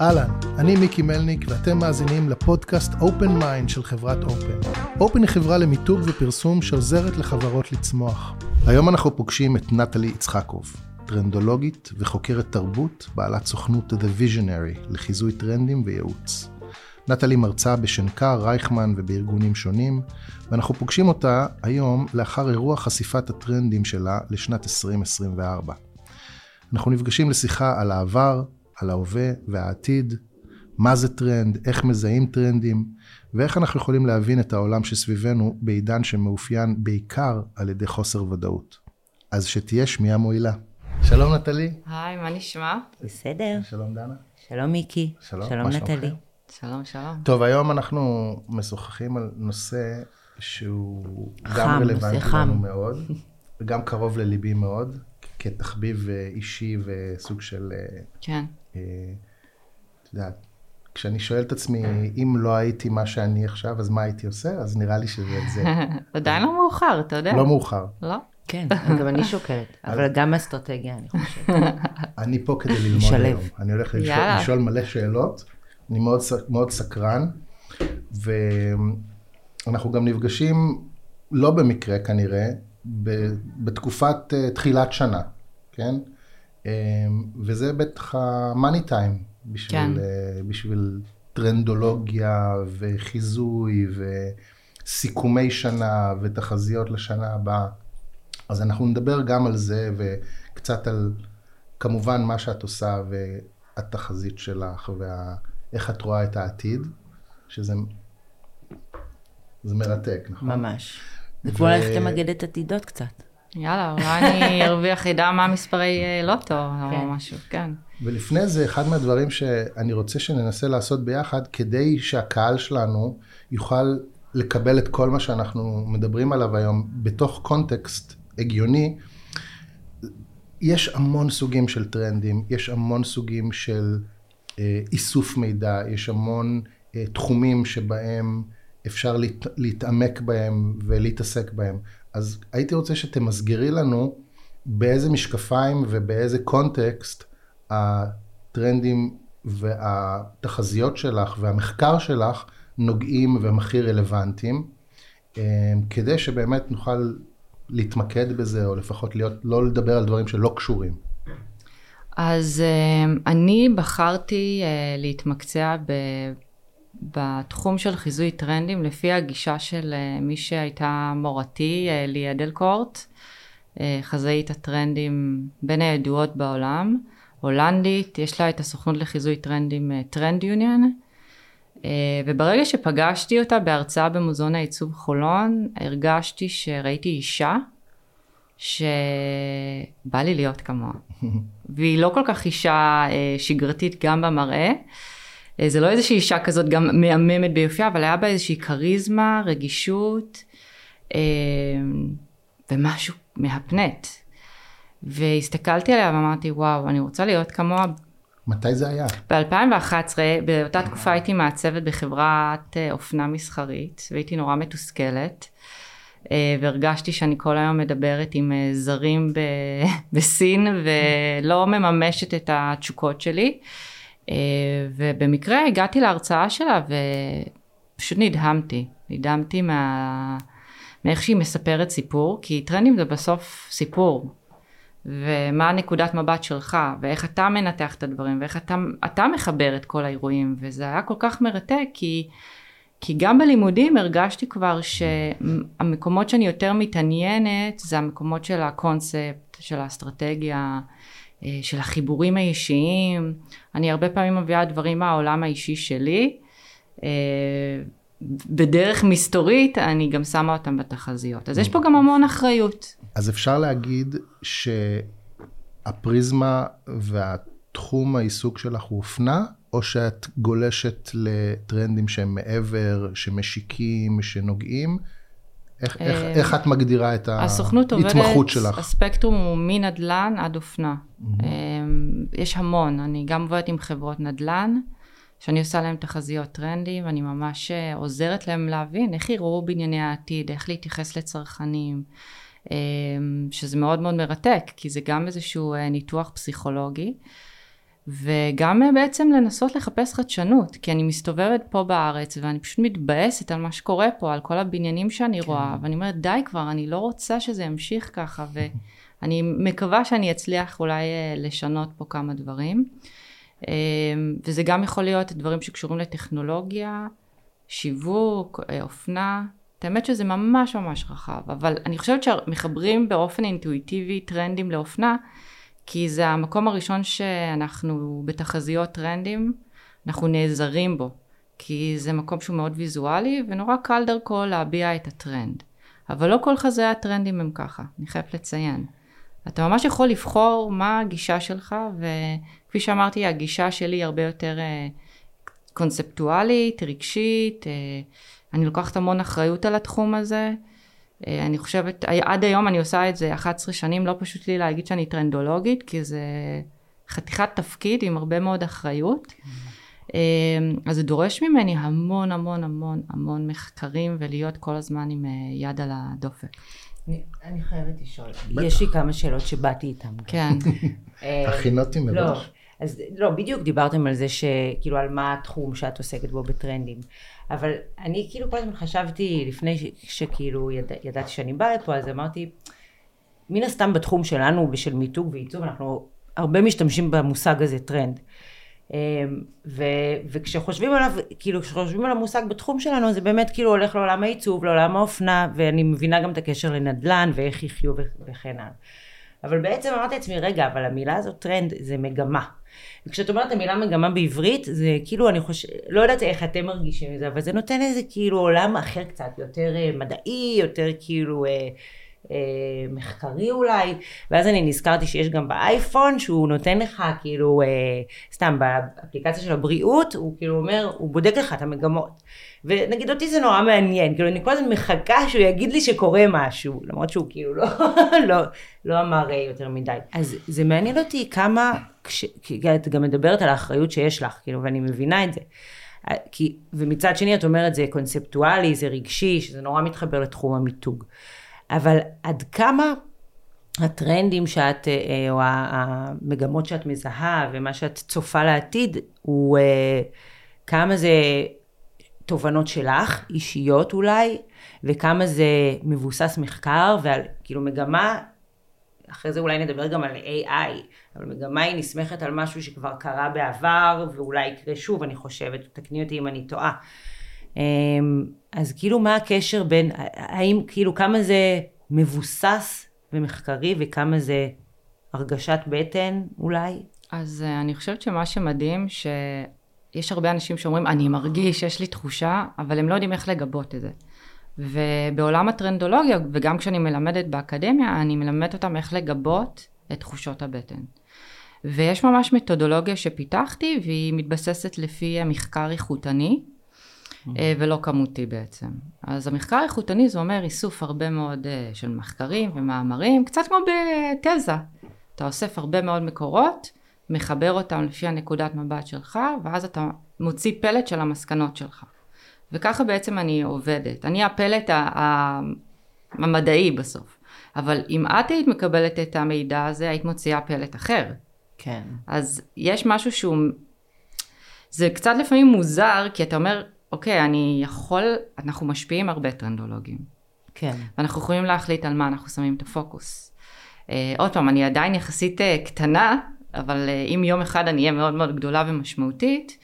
אהלן, אני מיקי מלניק ואתם מאזינים לפודקאסט Open Mind של חברת Open. Open היא חברה למיתוג ופרסום שעוזרת לחברות לצמוח. היום אנחנו פוגשים את נטלי יצחקוב, טרנדולוגית וחוקרת תרבות, בעלת סוכנות The Visionary לחיזוי טרנדים וייעוץ. נטלי מרצה בשנקר, רייכמן ובארגונים שונים, ואנחנו פוגשים אותה היום לאחר אירוע חשיפת הטרנדים שלה לשנת 2024. אנחנו נפגשים לשיחה על העבר, על ההווה והעתיד, מה זה טרנד, איך מזהים טרנדים, ואיך אנחנו יכולים להבין את העולם שסביבנו בעידן שמאופיין בעיקר על ידי חוסר ודאות. אז שתהיה שמיעה מועילה. שלום נטלי. היי, מה נשמע? בסדר. שלום דנה. שלום מיקי. שלום, שלום נטלי. שלום, שלום. טוב, היום אנחנו משוחחים על נושא שהוא חם, גם רלוונטי. לנו מאוד, וגם קרוב לליבי מאוד, כתחביב אה, אישי וסוג של, אה, כן. אה, את יודעת, כשאני שואל את עצמי, אם לא הייתי מה שאני עכשיו, אז מה הייתי עושה? אז נראה לי שזה את זה. עדיין לא מאוחר, אתה יודע. לא מאוחר. לא? כן, גם אני שוקלת, אבל גם אסטרטגיה, אני חושבת. אני פה כדי ללמוד. היום. אני הולך לשאול, מלא שאלות, אני מאוד, סקרן, ואנחנו גם נפגשים, לא במקרה כנראה, בתקופת תחילת שנה, כן? אה, וזה בטח ה-money time בשביל, כן. אה, בשביל טרנדולוגיה וחיזוי וסיכומי שנה ותחזיות לשנה הבאה. אז אנחנו נדבר גם על זה וקצת על כמובן מה שאת עושה והתחזית שלך ואיך את רואה את העתיד, שזה זה מרתק, נכון? ממש. זה ו- כמו ללכת למגדת עתידות קצת. יאללה, אולי אני ארוויח ידע מה מספרי אה, לוטו כן. או משהו, כן. ולפני זה, אחד מהדברים שאני רוצה שננסה לעשות ביחד, כדי שהקהל שלנו יוכל לקבל את כל מה שאנחנו מדברים עליו היום בתוך קונטקסט הגיוני, יש המון סוגים של טרנדים, יש המון סוגים של אה, איסוף מידע, יש המון אה, תחומים שבהם אפשר להת, להתעמק בהם ולהתעסק בהם. אז הייתי רוצה שתמסגרי לנו באיזה משקפיים ובאיזה קונטקסט הטרנדים והתחזיות שלך והמחקר שלך נוגעים והם הכי רלוונטיים, אה, כדי שבאמת נוכל להתמקד בזה, או לפחות להיות, לא לדבר על דברים שלא קשורים. אז אה, אני בחרתי אה, להתמקצע. בתחום של חיזוי טרנדים לפי הגישה של אה, מי שהייתה מורתי, אה, לי אדלקורט, אה, חזאית הטרנדים בין הידועות בעולם, הולנדית, יש לה את הסוכנות לחיזוי טרנדים טרנד יוניון, וברגע שפגשתי אותה בהרצאה במוזיאון העיצוב חולון, הרגשתי שראיתי אישה שבא לי להיות כמוה. והיא לא כל כך אישה שגרתית גם במראה. אה, זה לא איזושהי אישה כזאת גם מהממת ביופייה, אבל היה בה איזושהי כריזמה, רגישות אה, ומשהו מהפנט. והסתכלתי עליה ואמרתי, וואו, אני רוצה להיות כמוה. מתי זה היה? ב-2011, באותה תקופה הייתי מעצבת בחברת אה, אופנה מסחרית, והייתי נורא מתוסכלת. והרגשתי שאני כל היום מדברת עם זרים ב- בסין ולא מממשת את התשוקות שלי. אה, ובמקרה הגעתי להרצאה שלה ופשוט נדהמתי. נדהמתי מה... מאיך שהיא מספרת סיפור, כי טרנדים זה בסוף סיפור. ומה הנקודת מבט שלך, ואיך אתה מנתח את הדברים, ואיך אתה, אתה מחבר את כל האירועים, וזה היה כל כך מרתק, כי, כי גם בלימודים הרגשתי כבר שהמקומות שאני יותר מתעניינת, זה המקומות של הקונספט, של האסטרטגיה, של החיבורים האישיים. אני הרבה פעמים מביאה דברים מהעולם האישי שלי. אה, בדרך מסתורית אני גם שמה אותם בתחזיות. אז יש פה גם המון אחריות. אז אפשר להגיד שהפריזמה והתחום העיסוק שלך הוא אופנה, או שאת גולשת לטרנדים שהם מעבר, שמשיקים, שנוגעים? איך, איך, אה, איך את מגדירה את הסוכנות עובדת, ההתמחות שלך? הספקטרום הוא מנדל"ן עד אופנה. אמ, יש המון, אני גם עובדת עם חברות נדל"ן, שאני עושה להם תחזיות טרנדים, ואני ממש אה, עוזרת להם להבין איך יראו בנייני העתיד, איך להתייחס לצרכנים, שזה מאוד מאוד מרתק, כי זה גם איזשהו ניתוח פסיכולוגי. וגם אה, בעצם לנסות לחפש חדשנות, כי אני מסתובבת פה בארץ ואני פשוט מתבאסת על מה שקורה פה, על כל הבניינים שאני כן. רואה, ואני אומרת די כבר, אני לא רוצה שזה ימשיך ככה, ואני מקווה שאני אצליח אולי אה, לשנות פה כמה דברים. אה, וזה גם יכול להיות דברים שקשורים לטכנולוגיה, שיווק, אופנה, את האמת שזה ממש ממש רחב, אבל אני חושבת שמחברים באופן אינטואיטיבי טרנדים לאופנה, כי זה המקום הראשון שאנחנו בתחזיות טרנדים, אנחנו נעזרים בו, כי זה מקום שהוא מאוד ויזואלי ונורא קל דרכו להביע את הטרנד. אבל לא כל חזי הטרנדים הם ככה, אני חייבת לציין. אתה ממש יכול לבחור מה הגישה שלך, וכפי שאמרתי, הגישה שלי היא הרבה יותר אה, קונספטואלית, רגשית, אה, אני לוקחת המון אחריות על התחום הזה. אה, אני חושבת, עד היום אני עושה את זה 11 שנים, לא פשוט לי להגיד שאני טרנדולוגית, כי זה חתיכת תפקיד עם הרבה מאוד אחריות. אה, אז זה דורש ממני המון המון המון המון מחקרים ולהיות כל הזמן עם אה, יד על הדופק. אני, אני חייבת לשאול, יש לי כמה שאלות שבאתי איתן. כן. הכינותי מראש. לא, אז לא, בדיוק דיברתם על זה שכאילו על מה התחום שאת עוסקת בו בטרנדים. אבל אני כאילו כל הזמן חשבתי, לפני שכאילו יד, ידעתי שאני באה לפה, אז אמרתי, מן הסתם בתחום שלנו ושל מיתוג ועיצוב, אנחנו הרבה משתמשים במושג הזה טרנד. אמ, ו, וכשחושבים עליו, כאילו כשחושבים על המושג בתחום שלנו, זה באמת כאילו הולך לעולם העיצוב, לעולם האופנה, ואני מבינה גם את הקשר לנדל"ן ואיך יחיו וכן הלאה. אבל בעצם אמרתי לעצמי, רגע, אבל המילה הזאת טרנד זה מגמה. וכשאת אומרת המילה מגמה בעברית, זה כאילו, אני חושבת, לא יודעת איך אתם מרגישים את זה, אבל זה נותן איזה כאילו עולם אחר קצת, יותר אה, מדעי, יותר כאילו... אה, אה, מחקרי אולי, ואז אני נזכרתי שיש גם באייפון שהוא נותן לך כאילו, אה, סתם באפליקציה של הבריאות, הוא כאילו אומר, הוא בודק לך את המגמות. ונגיד אותי זה נורא מעניין, כאילו אני כל הזמן מחכה שהוא יגיד לי שקורה משהו, למרות שהוא כאילו לא, לא, לא אמר אה, יותר מדי. אז זה מעניין אותי כמה, כש, כי את גם מדברת על האחריות שיש לך, כאילו, ואני מבינה את זה. כי, ומצד שני את אומרת זה קונספטואלי, זה רגשי, שזה נורא מתחבר לתחום המיתוג. אבל עד כמה הטרנדים שאת, אה, או המגמות שאת מזהה ומה שאת צופה לעתיד, הוא אה, כמה זה תובנות שלך, אישיות אולי, וכמה זה מבוסס מחקר, ועל כאילו מגמה, אחרי זה אולי נדבר גם על AI, אבל מגמה היא נסמכת על משהו שכבר קרה בעבר, ואולי יקרה שוב, אני חושבת, תקני אותי אם אני טועה. אמ, אז כאילו מה הקשר בין, האם כאילו כמה זה מבוסס ומחקרי וכמה זה הרגשת בטן אולי? אז uh, אני חושבת שמה שמדהים שיש הרבה אנשים שאומרים אני מרגיש, יש לי תחושה, אבל הם לא יודעים איך לגבות את זה. ובעולם הטרנדולוגיה, וגם כשאני מלמדת באקדמיה, אני מלמדת אותם איך לגבות את תחושות הבטן. ויש ממש מתודולוגיה שפיתחתי, והיא מתבססת לפי מחקר איכותני, אה, ולא כמותי בעצם. אז המחקר האיכותני זה אומר איסוף הרבה מאוד אה, של מחקרים ומאמרים, קצת כמו בתזה. אתה אוסף הרבה מאוד מקורות, מחבר אותם לפי הנקודת מבט שלך, ואז אתה מוציא פלט של המסקנות שלך. וככה בעצם אני עובדת. אני הפלט המדעי בסוף. אבל אם את היית מקבלת את המידע הזה, היית מוציאה פלט אחר. כן. אז יש משהו שהוא... זה קצת לפעמים מוזר, כי אתה אומר, אוקיי, אני יכול, אנחנו משפיעים הרבה טרנדולוגים. כן. ואנחנו יכולים להחליט על מה אנחנו שמים את הפוקוס. אה, עוד פעם, אני עדיין יחסית אה, קטנה, אבל אה, אם יום אחד אני אהיה מאוד מאוד גדולה ומשמעותית,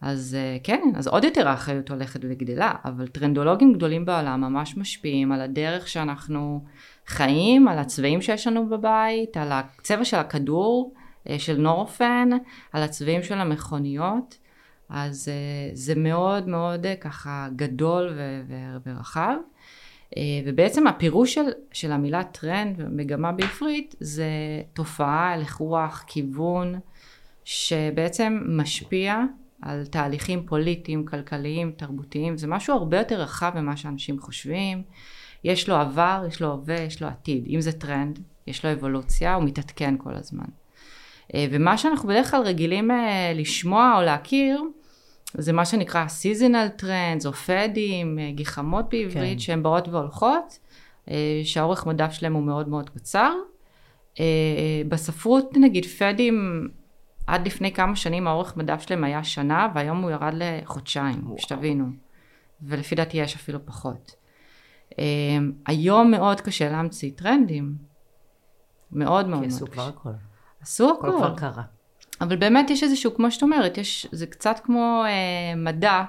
אז אה, כן, אז עוד יותר האחריות הולכת וגדלה, אבל טרנדולוגים גדולים בעולם ממש משפיעים על הדרך שאנחנו חיים, על הצבעים שיש לנו בבית, על הצבע של הכדור, אה, של נורפן, על הצבעים של המכוניות. אז זה מאוד מאוד ככה גדול ורחב. אה, ובעצם הפירוש של, של המילה טרנד ומגמה בעברית זה תופעה, הלך רוח, כיוון, שבעצם משפיע על תהליכים פוליטיים, כלכליים, תרבותיים, זה משהו הרבה יותר רחב ממה שאנשים חושבים. יש לו עבר, יש לו הווה, יש לו עתיד. אם זה טרנד, יש לו אבולוציה, הוא מתעדכן כל הזמן. ומה שאנחנו בדרך כלל רגילים לשמוע או להכיר, זה מה שנקרא seasonal trends או פדים, אה, גחמות בעברית, כן. שהן באות והולכות, אה, שהאורך מדף שלהם הוא מאוד מאוד קצר. אה, בספרות נגיד פדים עד לפני כמה שנים האורך מדף שלהם היה שנה, והיום הוא ירד לחודשיים, שתבינו. ולפי דעתי יש אפילו פחות. היום מאוד קשה להמציא טרנדים. מאוד מאוד כי מאוד עשו קשה. כבר הכל. עשו הכל הכל. כבר קרה. אבל באמת יש איזשהו, כמו שאת אומרת, יש, זה קצת כמו אה, מדע,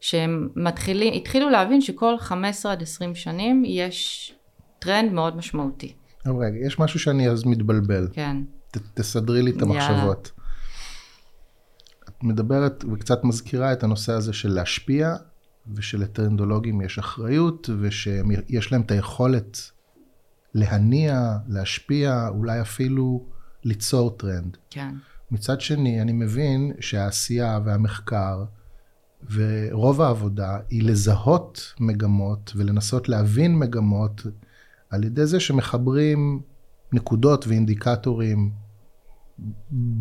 שהם מתחילים, התחילו להבין שכל 15 עד 20 שנים יש טרנד מאוד משמעותי. רגע, יש משהו שאני אז מתבלבל. כן. ת, תסדרי לי את המחשבות. את מדברת וקצת מזכירה את הנושא הזה של להשפיע, ושלטרנדולוגים יש אחריות, ושיש להם את היכולת להניע, להשפיע, אולי אפילו ליצור טרנד. כן. מצד שני, אני מבין שהעשייה והמחקר ורוב העבודה היא לזהות מגמות ולנסות להבין מגמות על ידי זה שמחברים נקודות ואינדיקטורים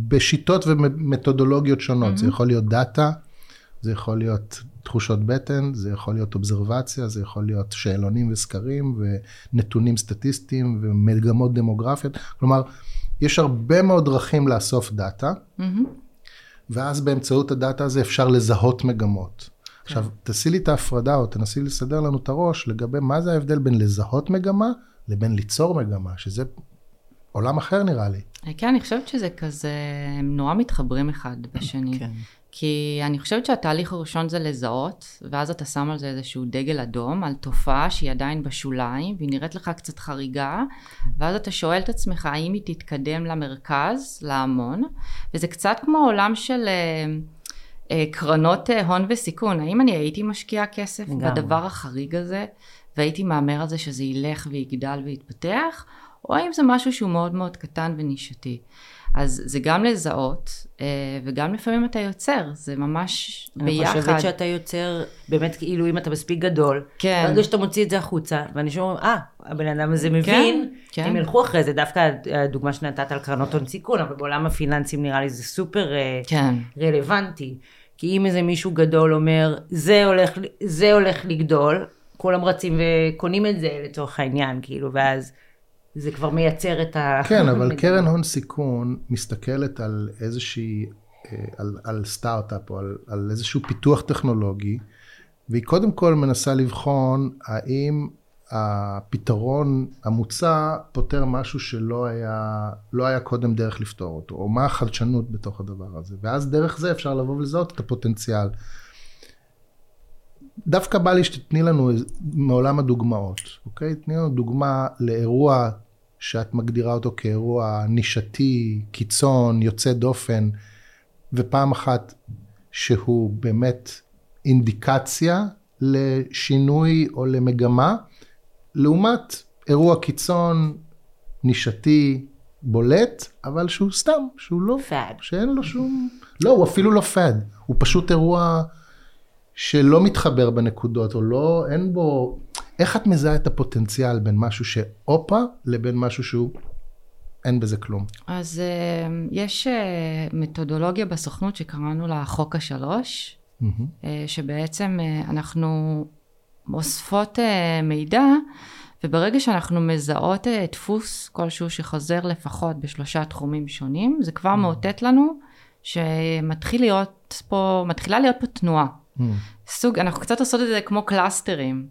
בשיטות ומתודולוגיות שונות. Mm-hmm. זה יכול להיות דאטה, זה יכול להיות תחושות בטן, זה יכול להיות אובזרבציה, זה יכול להיות שאלונים וסקרים ונתונים סטטיסטיים ומגמות דמוגרפיות. כלומר, יש הרבה מאוד דרכים לאסוף דאטה, Mm-hmm. ואז באמצעות הדאטה הזה אפשר לזהות מגמות. עכשיו, תעשי לי את ההפרדה או תנסי לסדר לנו את הראש לגבי מה זה ההבדל בין לזהות מגמה לבין ליצור מגמה, שזה עולם אחר נראה לי. כן, אני חושבת שזה כזה, הם נורא מתחברים אחד בשני. כן. כי אני חושבת שהתהליך הראשון זה לזהות, ואז אתה שם על זה איזשהו דגל אדום, על תופעה שהיא עדיין בשוליים, והיא נראית לך קצת חריגה, ואז אתה שואל את עצמך האם היא תתקדם למרכז, להמון, וזה קצת כמו עולם של אה, אה, קרנות אה, הון וסיכון. האם אני הייתי משקיעה כסף לגמרי. בדבר החריג הזה, והייתי מהמר על זה שזה ילך ויגדל ויתפתח, או האם זה משהו שהוא מאוד מאוד קטן ונישתי. אז זה גם לזהות, אה, וגם לפעמים אתה יוצר, זה ממש ביחד. אני חושבת שאתה יוצר, באמת כאילו אם אתה מספיק גדול, כן. ברגע שאתה מוציא את זה החוצה, ואנשים אומרים, אה, הבן אדם הזה מבין, כן. הם ילכו אחרי זה, דווקא הדוגמה שנתת על קרנות הון סיכון, אבל בעולם הפיננסים נראה לי זה סופר אה, כן. רלוונטי. כי אם איזה מישהו גדול אומר, זה הולך, זה הולך לגדול, כולם רצים וקונים את זה לצורך העניין, כאילו, ואז זה כבר מייצר את ה... כן, אבל קרן הון סיכון מסתכלת על איזושהי, אה, על, על סטארט-אפ או על, על איזשהו פיתוח טכנולוגי, והיא קודם כל מנסה לבחון האם הפתרון המוצע פותר משהו שלא היה, לא היה קודם דרך לפתור אותו, או מה החדשנות בתוך הדבר הזה. ואז דרך זה אפשר לבוא ולזהות את הפוטנציאל. דווקא בא לי שתתני לנו מעולם הדוגמאות, אוקיי? תני לנו דוגמה לאירוע שאת מגדירה אותו כאירוע נישתי, קיצון, יוצא דופן, ופעם אחת שהוא באמת אינדיקציה לשינוי או למגמה, לעומת אירוע קיצון, נישתי, בולט, אבל שהוא סתם, שהוא לא, פאד. שאין לו שום, לא, הוא אפילו לא פאד, הוא פשוט אירוע שלא מתחבר בנקודות, או לא, אין בו, איך את מזהה את הפוטנציאל בין משהו שהופה, לבין משהו שהוא, אין בזה כלום. אז אה, יש אה, מתודולוגיה בסוכנות שקראנו לה חוק השלוש, מהמם. אה, שבעצם אה, אנחנו אוספות אה, מידע, וברגע שאנחנו מזהות אה, דפוס כלשהו שחוזר לפחות בשלושה תחומים שונים, זה כבר מאותת לנו שמתחיל להיות פה, מתחילה להיות פה תנועה. מהמם. סוג, אנחנו קצת עושות את זה כמו clusterים.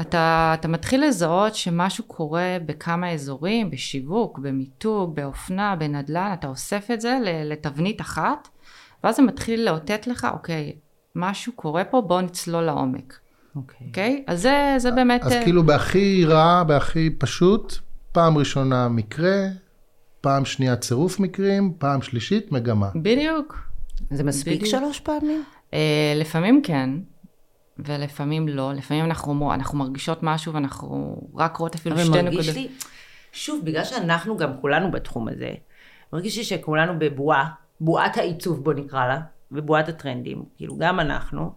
אתה, אתה מתחיל לזהות שמשהו קורה בכמה אזורים, בשיווק, במיתוג, באופנה, בנדל"ן, אתה אוסף את זה ל- לתבנית אחת, ואז זה מתחיל לאותת לך, אוקיי, משהו קורה פה, בוא נצלול לעומק, אוקיי. אוקיי? אז זה, זה באמת... אז אה, כאילו בהכי רע, בהכי פשוט, פעם ראשונה מקרה, פעם שנייה צירוף מקרים, פעם שלישית מגמה. בדיוק. זה מספיק בדיוק. שלוש פעמים? אה, לפעמים כן, ולפעמים לא. לפעמים אנחנו, אומר- אנחנו מרגישות משהו ואנחנו רק רואות אפילו אבל שתי נקודות. מרגיש לי, שוב, בגלל שאנחנו גם כולנו בתחום הזה, מרגיש לי שכולנו בבועה, בועת העיצוב בוא נקרא לה, ובועת הטרנדים, כאילו גם אנחנו.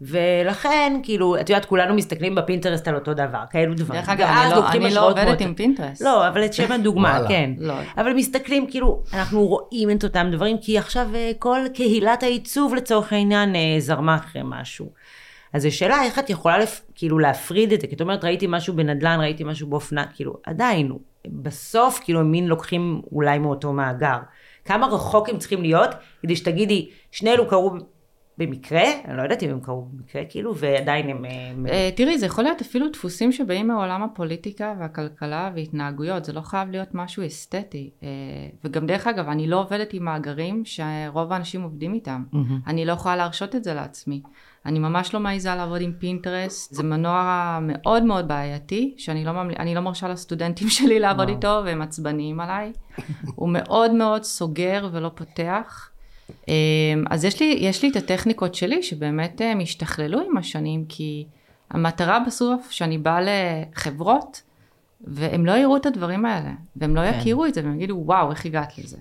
ולכן, כאילו, את יודעת, כולנו מסתכלים בפינטרסט על אותו דבר, כאלו דברים. דרך אגב, אני לא, אני לא עובדת מאוד- עם פינטרסט. לא, אבל את שם הדוגמה, וואלה. כן. לא. אבל מסתכלים, כאילו, אנחנו רואים את אותם דברים, כי עכשיו אה, כל קהילת העיצוב לצורך העניין אה, זרמה אחרי משהו. אז השאלה איך את יכולה לפ... כאילו להפריד את זה, כי את אומרת ראיתי משהו בנדל"ן, ראיתי משהו באופנה, כאילו עדיין, בסוף כאילו הם מין לוקחים אולי מאותו מאגר. כמה רחוק הם צריכים להיות, כדי שתגידי, שני אלו קרו במקרה, אני לא יודעת אם הם קרו במקרה, כאילו, ועדיין הם... אה, תראי, זה יכול להיות אפילו דפוסים שבאים מעולם הפוליטיקה והכלכלה והתנהגויות, זה לא חייב להיות משהו אסתטי. אה, וגם דרך אגב, אני לא עובדת עם מאגרים שרוב האנשים עובדים איתם. אני לא יכולה להרשות את זה לעצמי. אני ממש לא מעיזה לעבוד עם פינטרסט, זה מנוע מאוד מאוד בעייתי, שאני לא, ממל... לא מרשה לסטודנטים שלי לעבוד וואו. איתו, והם עצבניים עליי. הוא מאוד מאוד סוגר ולא פותח. אמ, אז יש לי, יש לי את הטכניקות שלי שבאמת הם השתכללו עם השנים, כי המטרה בסוף שאני באה לחברות, והם לא יראו את הדברים האלה, והם לא כן. יכירו את זה, והם יגידו, וואו, איך הגעת לזה?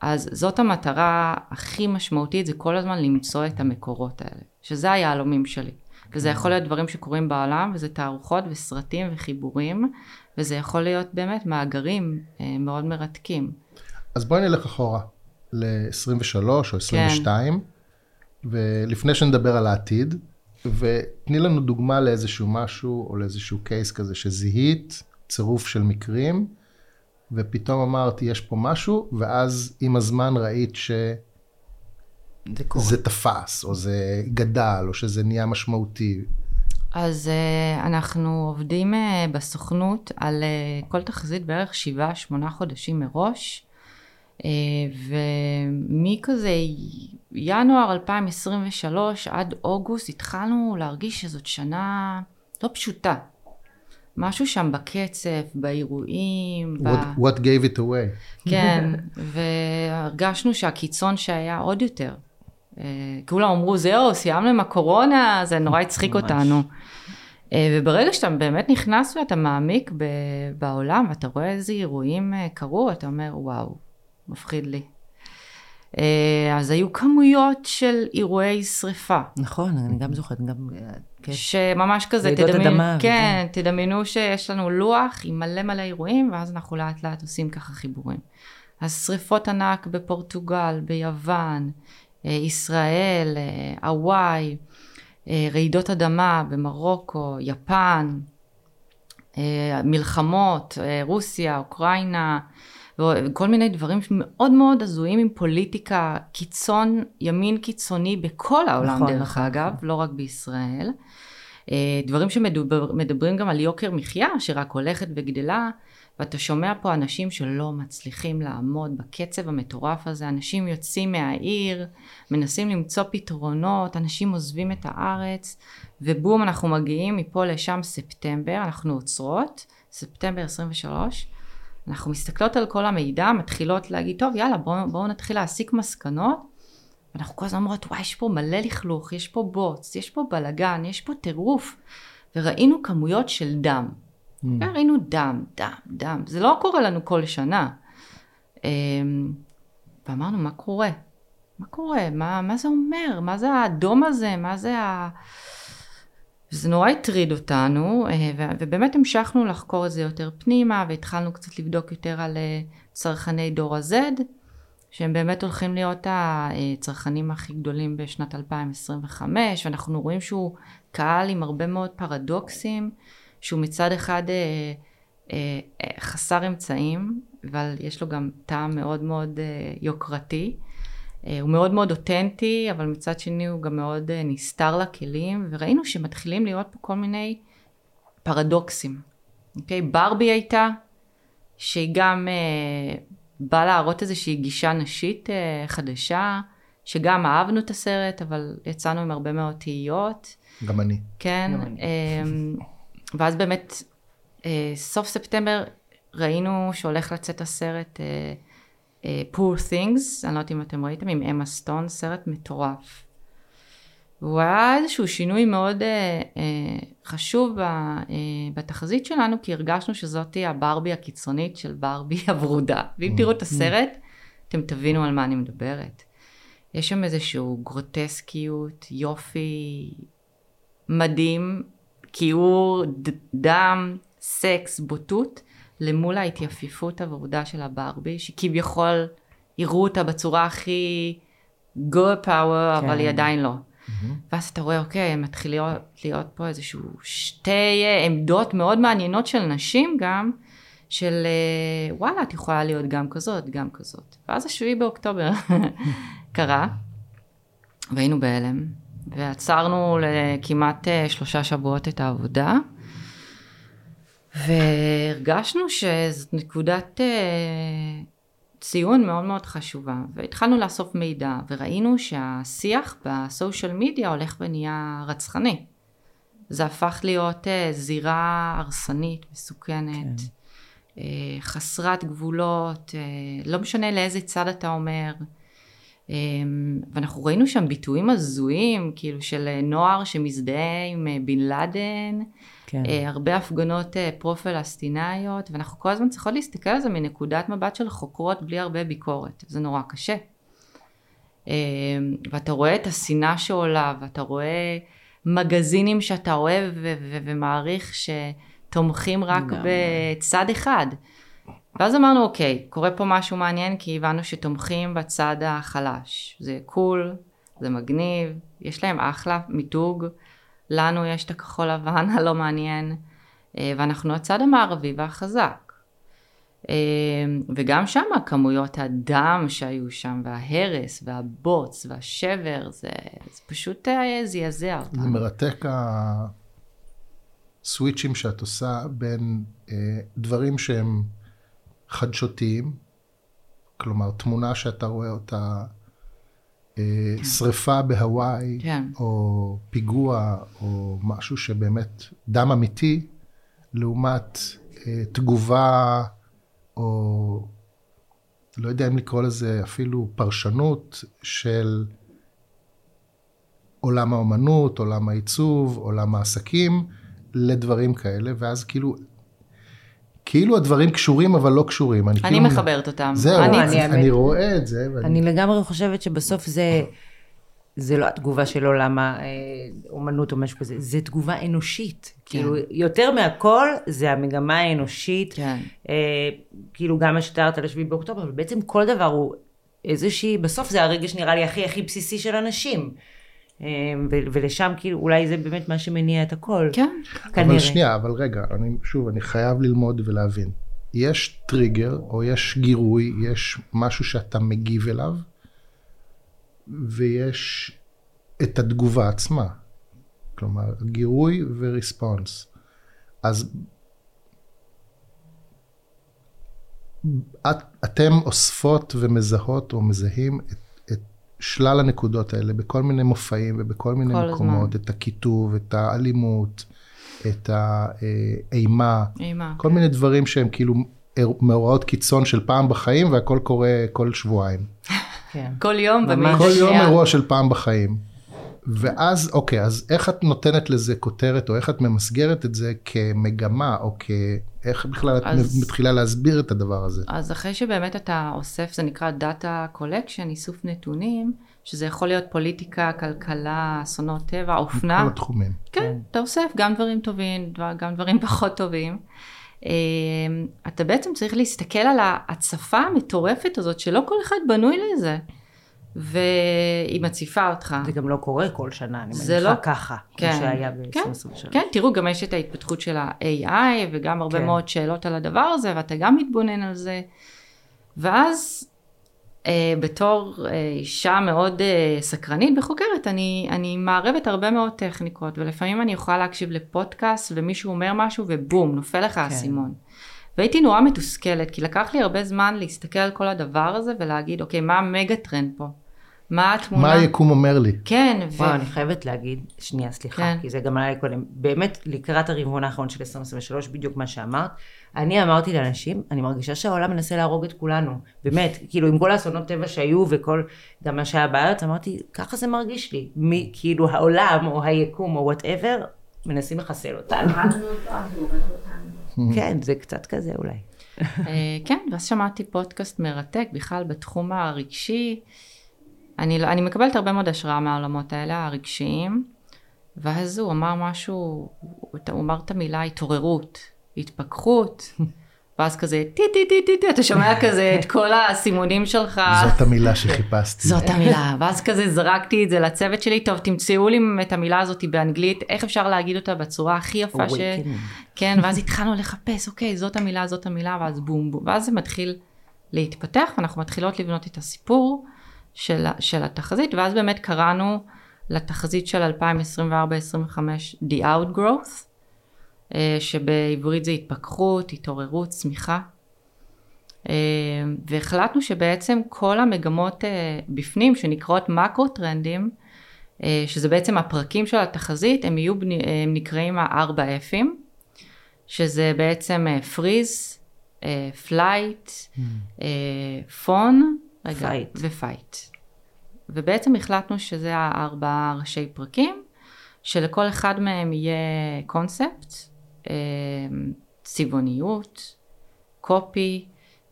אז זאת המטרה הכי משמעותית, זה כל הזמן למצוא את המקורות האלה, שזה היהלומים שלי. וזה יכול להיות דברים שקורים בעולם, וזה תערוכות וסרטים וחיבורים, וזה יכול להיות באמת מאגרים אה, מאוד מרתקים. אז בואי נלך אחורה, ל-23 או 22, ולפני שנדבר על העתיד, ותני לנו דוגמה לאיזשהו משהו או לאיזשהו קייס כזה שזיהית, צירוף של מקרים, ופתאום אמרת, יש פה משהו, ואז עם הזמן ראית שזה זה קורה. תפס, או זה גדל, או שזה נהיה משמעותי. אז uh, אנחנו עובדים uh, בסוכנות על uh, כל תחזית בערך שבעה, שמונה חודשים מראש, uh, ומכזה ינואר 2023 עד אוגוסט התחלנו להרגיש שזאת שנה לא פשוטה. משהו שם בקצב, באירועים, ב... What, what gave it away? כן, והרגשנו שהקיצון שהיה עוד יותר. אה, כולם אמרו, זהו, סיימנו עם הקורונה, זה נורא הצחיק ממש. אותנו. אה, וברגע שאתה באמת נכנס ואתה מעמיק ב- בעולם, ואתה רואה איזה אירועים אה, קרו, אתה אומר, וואו, מפחיד לי. אז היו כמויות של אירועי שריפה. נכון, אני גם זוכרת, גם... כן. שממש כזה, תדמיינו, אדמה כן, תדמיינו שיש לנו לוח עם מלא מלא אירועים, ואז אנחנו לאט לאט עושים ככה חיבורים. אז שריפות ענק בפורטוגל, ביוון, ישראל, אה, הוואי, אה, רעידות אדמה במרוקו, יפן, אה, מלחמות, אה, רוסיה, אוקראינה, וכל מיני דברים מאוד מאוד הזויים עם פוליטיקה קיצון, ימין קיצוני בכל העולם נכון, דרך נכון, אגב, לא רק בישראל. אה, דברים שמדברים גם על יוקר מחיה שרק הולכת וגדלה, ואתה שומע פה אנשים שלא מצליחים לעמוד בקצב המטורף הזה, אנשים יוצאים מהעיר, מנסים למצוא פתרונות, אנשים עוזבים את הארץ, ובום אנחנו מגיעים מפה לשם ספטמבר, אנחנו עוצרות, ספטמבר 23, אנחנו מסתכלות על כל המידע, מתחילות להגיד, טוב יאללה בואו בוא נתחיל להסיק מסקנות, ואנחנו כל הזמן אומרות, וואי, יש פה מלא לכלוך, יש פה בוץ, יש פה בלאגן, יש פה טירוף. וראינו כמויות של דם. Mm. כן, ראינו דם, דם, דם. זה לא קורה לנו כל שנה. אמ, ואמרנו, מה קורה? מה קורה? מה, מה זה אומר? מה זה האדום הזה? מה זה ה... זה נורא הטריד אותנו, אה, ובאמת המשכנו לחקור את זה יותר פנימה, והתחלנו קצת לבדוק יותר על אה, צרכני דור ה-Z, שהם באמת הולכים להיות הצרכנים הכי גדולים בשנת 2025, ואנחנו רואים שהוא קהל עם הרבה מאוד פרדוקסים, שהוא מצד אחד אה, אה, אה, חסר אמצעים, אבל יש לו גם טעם מאוד מאוד אה, יוקרתי. אה, הוא מאוד מאוד אותנטי, אבל מצד שני הוא גם מאוד אה, נסתר לכלים, וראינו שמתחילים להיות פה כל מיני פרדוקסים. אוקיי? ברבי הייתה, שהיא גם אה, באה להראות איזושהי גישה נשית אה, חדשה, שגם אהבנו את הסרט, אבל יצאנו עם הרבה מאוד תהיות. גם אני. כן, גם אני. ואז באמת, אה, סוף ספטמבר ראינו שהולך לצאת הסרט אה, אה, Poor Things, אני לא יודעת אם אתם ראיתם, עם אמה סטון, סרט מטורף. והוא היה איזשהו שינוי מאוד אה, אה, חשוב ב, אה, בתחזית שלנו, כי הרגשנו שזאתי הברבי הקיצונית של ברבי הברודה. ואם תראו את הסרט, אתם תבינו על מה אני מדברת. יש שם איזשהו גרוטסקיות, יופי מדהים, כיעור, דם, סקס, בוטות, למול ההתייפיפות הוורודה של הברבי, שכביכול יראו אותה בצורה הכי good power, כן. אבל היא עדיין לא. ואז אתה רואה, אוקיי, מתחיל להיות, להיות פה איזשהו שתי אה, עמדות מאוד מעניינות של נשים גם, של אה, וואלה, את יכולה להיות גם כזאת, גם כזאת. ואז השביעי באוקטובר קרה, והיינו בהלם, ועצרנו לכמעט אה, שלושה שבועות את העבודה, והרגשנו שזאת נקודת אה, ציון מאוד מאוד חשובה, והתחלנו לאסוף מידע, וראינו שהשיח בסושיאל מדיה הולך ונהיה רצחני. זה הפך להיות זירה הרסנית, מסוכנת. כן. אה, חסרת גבולות, אה, לא משנה לאיזה צד אתה אומר. אה, ואנחנו ראינו שם ביטויים הזויים, כאילו של נוער שמזדהה עם בן לאדן, כן. הרבה הפגנות פרו-פלסטינאיות, ואנחנו כל הזמן צריכות להסתכל על זה מנקודת מבט של חוקרות בלי הרבה ביקורת, זה נורא קשה. ואתה רואה את השנאה שעולה, ואתה רואה מגזינים שאתה אוהב ומעריך, ש... תומכים רק בצד אחד. ואז אמרנו, אוקיי, קורה פה משהו מעניין, כי הבנו שתומכים בצד החלש. זה קול, זה מגניב, יש להם אחלה מיתוג, לנו יש את הכחול לבן הלא מעניין, אה, ואנחנו הצד המערבי והחזק. אה, וגם שם כמויות הדם שהיו שם, וההרס, והבוץ, והשבר, זה, זה פשוט אה, זעזע אותנו. זה מרתק הסוויצ'ים שאת עושה בין אה, דברים שהם חדשותיים, כלומר תמונה שאתה רואה אותה, כן. שריפה בהוואי, כן. או פיגוע, או משהו שבאמת דם אמיתי, לעומת אה, תגובה, או לא יודע אם לקרוא לזה אפילו פרשנות של עולם האומנות, עולם העיצוב, עולם העסקים, לדברים כאלה, ואז כאילו, כאילו הדברים קשורים אבל לא קשורים. אני, אני כאילו, מחברת אותם. זהו, אני, אני, אני, אני רואה את זה. ואני... אני לגמרי חושבת שבסוף זה... זה לא התגובה של עולם האומנות או משהו כזה, זה תגובה אנושית. כן. כאילו, יותר מהכל זה המגמה האנושית. כן. אה, כאילו, גם מה שתיארת על השביעי באוקטובר, אבל בעצם כל דבר הוא איזושהי, בסוף זה הרגש נראה לי הכי הכי בסיסי של אנשים. אמ, ולשם כאילו אולי זה באמת מה שמניע את הכל. כן. כנראה. אבל שנייה, אבל רגע, אני, שוב, אני חייב ללמוד ולהבין. יש טריגר או יש גירוי, יש משהו שאתה מגיב אליו, ויש את התגובה עצמה. כלומר, גירוי וריספונס. אז את, אתם אוספות ומזהות או מזהים את שלל הנקודות האלה בכל מיני מופעים ובכל מיני מקומות, הזמן. את הקיטוב, את האלימות, את האימה, אימה, כל כן. מיני דברים שהם כאילו מאורעות קיצון של פעם בחיים והכל קורה כל שבועיים. כן. כל יום ממש. כל יום אירוע של פעם בחיים. ואז, אוקיי, אז איך את נותנת לזה כותרת, או איך את ממסגרת את זה כמגמה, או כ... איך בכלל אז, את מתחילה להסביר את הדבר הזה? אז אחרי שבאמת אתה אוסף, זה נקרא Data Collection, איסוף נתונים, שזה יכול להיות פוליטיקה, כלכלה, אסונות טבע, אופנה. כל התחומים. כן, כן, אתה אוסף גם דברים טובים, גם דברים פחות טובים. אמ, אתה בעצם צריך להסתכל על ההצפה המטורפת הזאת, שלא כל אחד בנוי לזה. והיא מציפה אותך. זה גם לא קורה כל שנה, אני מניחה לא... ככה, כן, כמו שהיה ב-2023. כן, כן, תראו, גם יש את ההתפתחות של ה-AI, וגם הרבה כן. מאוד שאלות על הדבר הזה, ואתה גם מתבונן על זה. ואז, אה, בתור אה, אישה מאוד אה, סקרנית וחוקרת, אני, אני מערבת הרבה מאוד טכניקות, ולפעמים אני יכולה להקשיב לפודקאסט, ומישהו אומר משהו, ובום, נופל לך כן. האסימון. והייתי נורא מתוסכלת, כי לקח לי הרבה זמן להסתכל על כל הדבר הזה ולהגיד, אוקיי, מה המגה טרנד פה? מה התמונה? מה היקום אומר לי? כן. ו... וואו, אני חייבת להגיד, שנייה, סליחה, כן. כי זה גם עלה לי קודם, באמת לקראת הרבעון האחרון של 2023, בדיוק מה שאמרת, אני אמרתי לאנשים, אני מרגישה שהעולם מנסה להרוג את כולנו, באמת, כאילו עם כל האסונות טבע שהיו וכל, גם מה שהיה בארץ, אמרתי, ככה זה מרגיש לי, מי, כאילו העולם או היקום או whatever, מנסים לחסל אותנו. כן, זה קצת כזה אולי. אה, כן, ואז שמעתי פודקאסט מרתק, בכלל בתחום הרגשי. אני, לא, אני מקבלת הרבה מאוד השראה מהעולמות האלה, הרגשיים, ואז הוא אמר משהו, הוא אמר את המילה התעוררות, התפכחות, ואז כזה טי טי טי טי טי, אתה שומע כזה את כל הסימונים שלך. זאת המילה שחיפשתי. זאת המילה, ואז כזה זרקתי את זה לצוות שלי, טוב תמצאו לי את המילה הזאת באנגלית, איך אפשר להגיד אותה בצורה הכי יפה ש... כן, ואז התחלנו לחפש, אוקיי, זאת המילה, זאת המילה, ואז בום בום, ואז זה מתחיל להתפתח, ואנחנו מתחילות לבנות את הסיפור של, של התחזית, ואז באמת קראנו לתחזית של 2024-2025 The Outgrowth, אה, שבעברית זה התפכחות, התעוררות, צמיחה. אה, והחלטנו שבעצם כל המגמות אה, בפנים שנקראות מקרו טרנדים, שזה בעצם הפרקים של התחזית, הם יהיו, הם נקראים הארבע F'ים, שזה בעצם freeze, flight, fawn, ו fight. ובעצם החלטנו שזה הארבעה ראשי פרקים, שלכל אחד מהם יהיה קונספט, אמ, צבעוניות, קופי,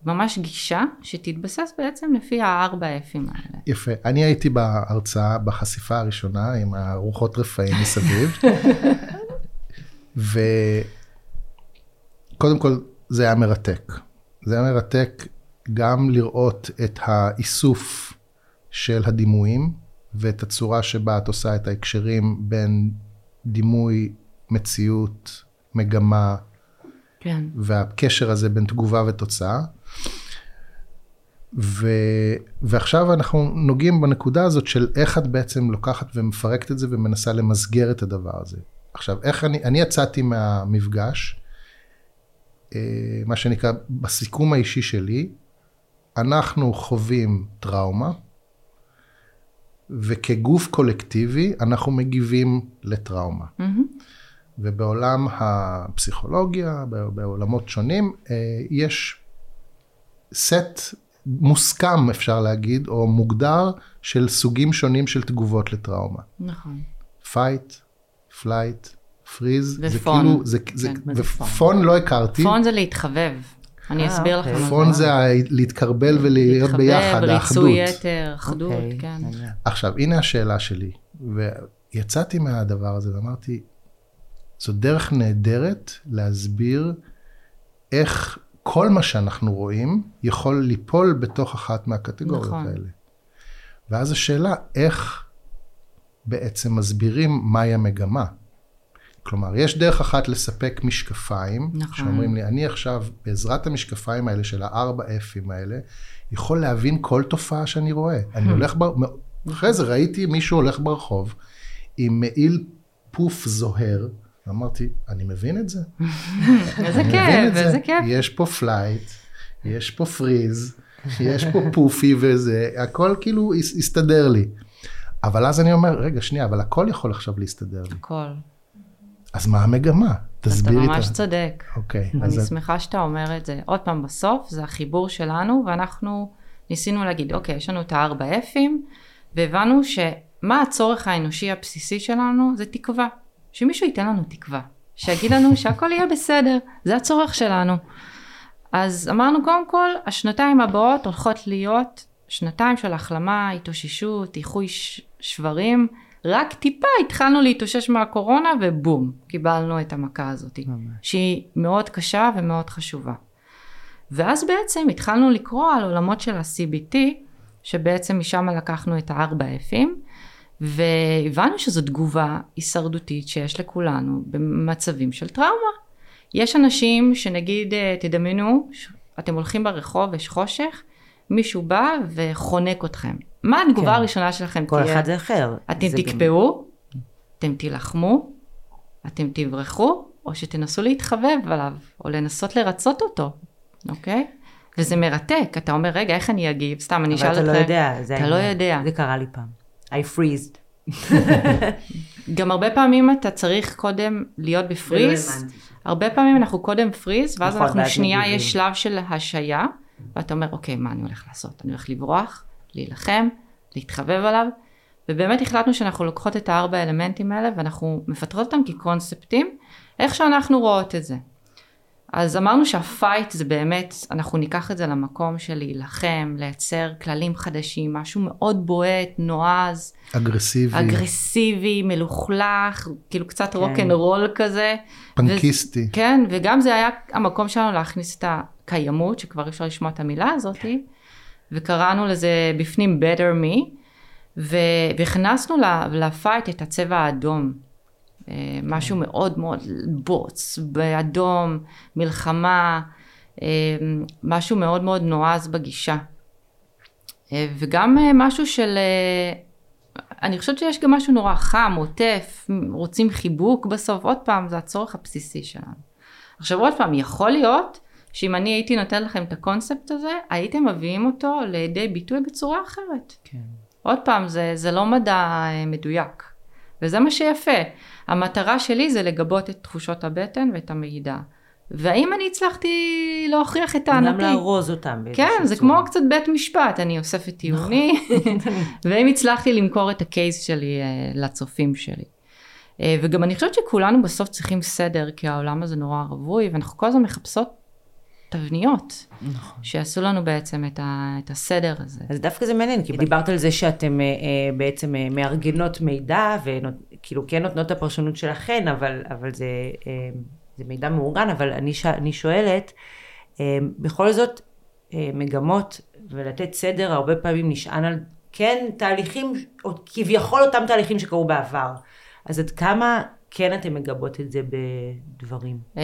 ממש גישה שתתבסס בעצם לפי הארבע אפים האלה. יפה. אני הייתי בהרצאה, בחשיפה הראשונה עם הרוחות רפאים מסביב. וקודם כל זה היה מרתק. זה היה מרתק גם לראות את האיסוף של הדימויים ואת הצורה שבה את עושה את ההקשרים בין דימוי, מציאות, מגמה, כן. והקשר הזה בין תגובה ותוצאה. ו... ועכשיו אנחנו נוגעים בנקודה הזאת של איך את בעצם לוקחת ומפרקת את זה ומנסה למסגר את הדבר הזה. עכשיו, איך אני, אני יצאתי מהמפגש, אה, מה שנקרא, בסיכום האישי שלי, אנחנו חווים טראומה, וכגוף קולקטיבי אנחנו מגיבים לטראומה. Mm-hmm. ובעולם הפסיכולוגיה, בעולמות שונים, אה, יש סט מוסכם, אפשר להגיד, או מוגדר, של סוגים שונים של תגובות לטראומה. נכון. fight, flight, freeze. ו fawn. כאילו, זה כאילו, זה, כן. ו fawn לא הכרתי. fawn זה להתחבב. אני אה, אסביר לכם. אוקיי. fawn זה להתכרבל ולהיות ביחד, האחדות. להתחבב, ריצוי יתר, אחדות, אוקיי. כן. עכשיו, הנה השאלה שלי, ויצאתי מהדבר הזה ואמרתי, זו דרך נהדרת להסביר איך כל מה שאנחנו רואים יכול ליפול בתוך אחת מהקטגוריות נכון. האלה. ואז השאלה, איך בעצם מסבירים מהי המגמה? כלומר, יש דרך אחת לספק משקפיים, נכון. שאומרים לי, אני עכשיו, בעזרת המשקפיים האלה של הארבע אפים האלה, יכול להבין כל תופעה שאני רואה. אני hmm. הולך, בר... אחרי זה ראיתי מישהו הולך ברחוב עם מעיל פוף זוהר, אמרתי, אני מבין את זה. איזה כיף, איזה כיף. יש פה flight, יש פה פריז, יש פה פופי וזה, הכל כאילו הסתדר לי. אבל אז אני אומר, רגע, שנייה, אבל הכל יכול עכשיו להסתדר לי. הכל. אז מה המגמה? תסבירי את זה. אתה ממש צודק. אוקיי. אני שמחה שאתה אומר את זה. עוד פעם, בסוף זה החיבור שלנו, ואנחנו ניסינו להגיד, אוקיי, יש לנו את הארבע אפים, והבנו שמה הצורך האנושי הבסיסי שלנו? זה תקווה. שמישהו ייתן לנו תקווה, שיגיד לנו שהכל יהיה בסדר, זה הצורך שלנו. אז אמרנו קודם כל, השנתיים הבאות הולכות להיות שנתיים של החלמה, התאוששות, איחוי שברים, רק טיפה התחלנו להתאושש מהקורונה ובום, קיבלנו את המכה הזאת, שהיא מאוד קשה ומאוד חשובה. ואז בעצם התחלנו לקרוא על עולמות של ה-CBT, שבעצם משם לקחנו את הארבע F'ים, והבנו שזו תגובה הישרדותית שיש לכולנו במצבים של טראומה. יש אנשים שנגיד, אה, תדמיינו, אתם הולכים ברחוב, יש חושך, מישהו בא וחונק אתכם. מה התגובה כן. הראשונה שלכם כל תהיה? כל אחד זה אחר. אתם זה תקפאו, גם... אתם תילחמו, אתם תברחו, או שתנסו להתחבב עליו, או לנסות לרצות אותו, אוקיי? וזה מרתק, אתה אומר, רגע, איך אני אגיב? סתם, אני אשאל אותך. אבל אתה לא יודע. אתה לא יודע. זה קרה לי פעם. I freezed. גם הרבה פעמים אתה צריך קודם להיות בפריז. הרבה פעמים אנחנו קודם פריז, ואז נכון, אנחנו שנייה, יש שלב של השעיה, ואתה אומר, אוקיי, מה אני הולך לעשות? אני הולך לברוח, להילחם, להתחבב עליו, ובאמת החלטנו שאנחנו לוקחות את הארבע אלמנטים האלה, ואנחנו מפתחות אותם כקונספטים, איך שאנחנו רואות את זה. אז אמרנו שהפייט זה באמת, אנחנו ניקח את זה למקום של להילחם, לייצר כללים חדשים, משהו מאוד בועט, נועז, אגרסיבי, אגרסיבי, מלוכלך, כאילו קצת רוק אנד רול כזה. פאנקיסטי. ו- כן, וגם זה היה המקום שלנו להכניס את הקיימות, שכבר אי אפשר לשמוע את המילה הזאתי, וקראנו לזה בפנים better me, והכנסנו ל fight את הצבע האדום. אה, משהו מאוד מאוד בוץ, באדום, מלחמה, אה, משהו מאוד מאוד נועז בגישה. אה, וגם משהו של, אני חושבת שיש גם משהו נורא חם, עוטף, רוצים חיבוק בסוף, עוד פעם, זה הצורך הבסיסי שלנו. עכשיו עוד פעם, יכול להיות שאם אני הייתי נותנת לכם את הקונספט הזה, הייתם מביאים אותו לידי ביטוי בצורה אחרת. כן. עוד פעם, זה, זה לא מדע אה, מדויק. וזה מה שיפה. המטרה שלי זה לגבות את תחושות הבטן ואת המידע. והאם אני הצלחתי להוכיח את טענתי? גם לארוז אותם. כן, זה צורה. כמו קצת בית משפט, אני אוספת טיעוני, ואם הצלחתי למכור את הקייס שלי אה, לצופים שלי. אה, וגם אני חושבת שכולנו בסוף צריכים סדר, כי העולם הזה נורא רווי, ואנחנו כל הזמן מחפשות תבניות, נכון. שיעשו לנו בעצם את, ה, את הסדר הזה. אז דווקא זה מעניין, כי דיברת על זה שאתם אה, אה, בעצם אה, מארגנות מידע, וכאילו כן נותנות את הפרשנות שלכן, אבל, אבל זה, אה, זה מידע מאורגן, אבל אני, ש, אני שואלת, אה, בכל זאת, אה, מגמות ולתת סדר הרבה פעמים נשען על, כן, תהליכים, או כביכול אותם תהליכים שקרו בעבר. אז עד כמה כן אתם מגבות את זה בדברים? אה,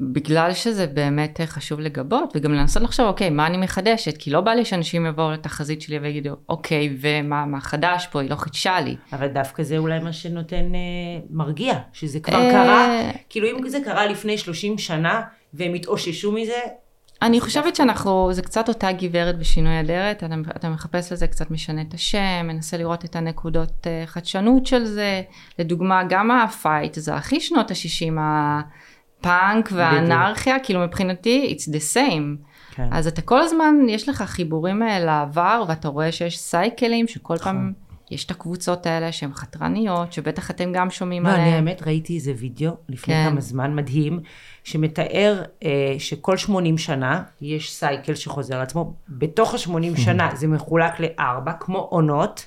בגלל שזה באמת אה, חשוב לגבות, וגם לנסות לחשוב, אוקיי, מה אני מחדשת? כי לא בא לי שאנשים יבואו לתחזית שלי ויגידו, אוקיי, ומה מה חדש פה? היא לא חידשה לי. אבל דווקא זה אולי מה שנותן אה, מרגיע, שזה כבר קרה, כאילו אם זה קרה לפני 30 שנה והם התאוששו מזה, אני חושבת שאנחנו, זה קצת אותה גברת בשינוי אדרת, אתה, אתה מחפש לזה קצת משנה את השם, מנסה לראות את הנקודות אה, חדשנות של זה, לדוגמה גם ה fight, זה הכי שנות ה-60, הפאנק והאנרכיה, כאילו מבחינתי it's the same. כן. אז אתה כל הזמן, יש לך חיבורים אה, לעבר, ואתה רואה שיש סייקלים, שכל פעם יש את הקבוצות האלה שהן חתרניות, שבטח אתם גם שומעים לא, אני עליהן. האמת ראיתי איזה וידאו לפני כן. כמה זמן מדהים, שמתאר אה, שכל 80 שנה יש סייקל שחוזר על עצמו, בתוך ה-80 שנה זה מחולק לארבע, כמו עונות,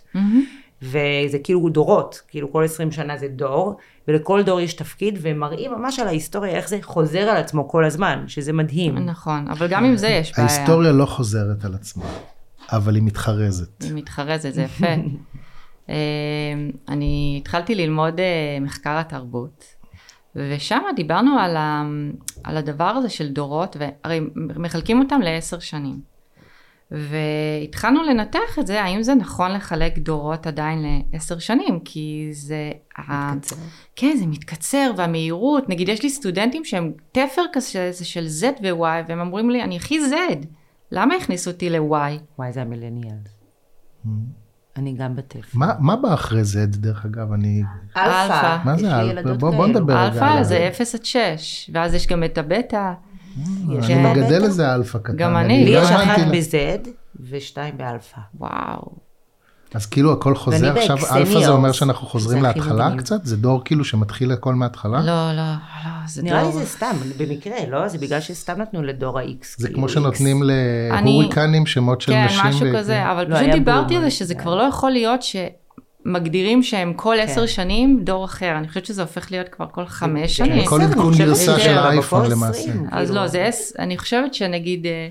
וזה כאילו דורות, כאילו כל 20 שנה זה דור, ולכל דור יש תפקיד, והם מראים ממש על ההיסטוריה, איך זה חוזר על עצמו כל הזמן, שזה מדהים. נכון, אבל גם עם זה יש בעיה. ההיסטוריה לא חוזרת על עצמה, אבל היא מתחרזת. היא מתחרזת, זה יפה. אה, אני התחלתי ללמוד אה, מחקר התרבות, ושם דיברנו על, ה, על הדבר הזה של דורות, והרי מחלקים אותם לעשר שנים. והתחלנו לנתח את זה, האם זה נכון לחלק דורות עדיין לעשר שנים, כי זה... ה- מתקצר. כן, זה מתקצר, והמהירות, נגיד יש לי סטודנטים שהם תפר כזה של Z ו-Y, והם אומרים לי, אני הכי Z, למה הכניסו אותי ל-Y? וואי, זה המילניאלס. אני גם בטף. מה מה בא אחרי זה, דרך אגב? אני... אלפא. מה יש זה לי אלפא? בוא- בוא. נדבר. רגע אלפא זה זה. 0 עד 6, ואז יש גם את הבטא. יש אני מגדל? איזה אלפא קטן. גם אני. לי לא יש הבנתי אחת ב-Z ושתיים באלפא. וואו. אז כאילו הכל חוזר עכשיו. אלפא זה אומר שאנחנו חוזרים להתחלה. קצת? זה דור כאילו שמתחיל הכל מההתחלה? לא, לא, לא, זה נראה לי. זה סתם, במקרה, לא? זה בגלל שסתם נתנו לדור ה-X. זה כאילו, כמו שנותנים. להוריקנים שמות של כן, נשים. משהו ו- כזה, אבל לא, פשוט דיברתי על זה שזה כן. כבר לא יכול להיות שמגדירים שהם כל כן. עשר שנים דור אחר. אני חושבת שזה הופך להיות כבר כל חמש שנים. כל עשר, עדכון גרסה של האייפון למעשה. 20, אז כאילו. לא, זה עש... אני חושבת שנגיד, אה,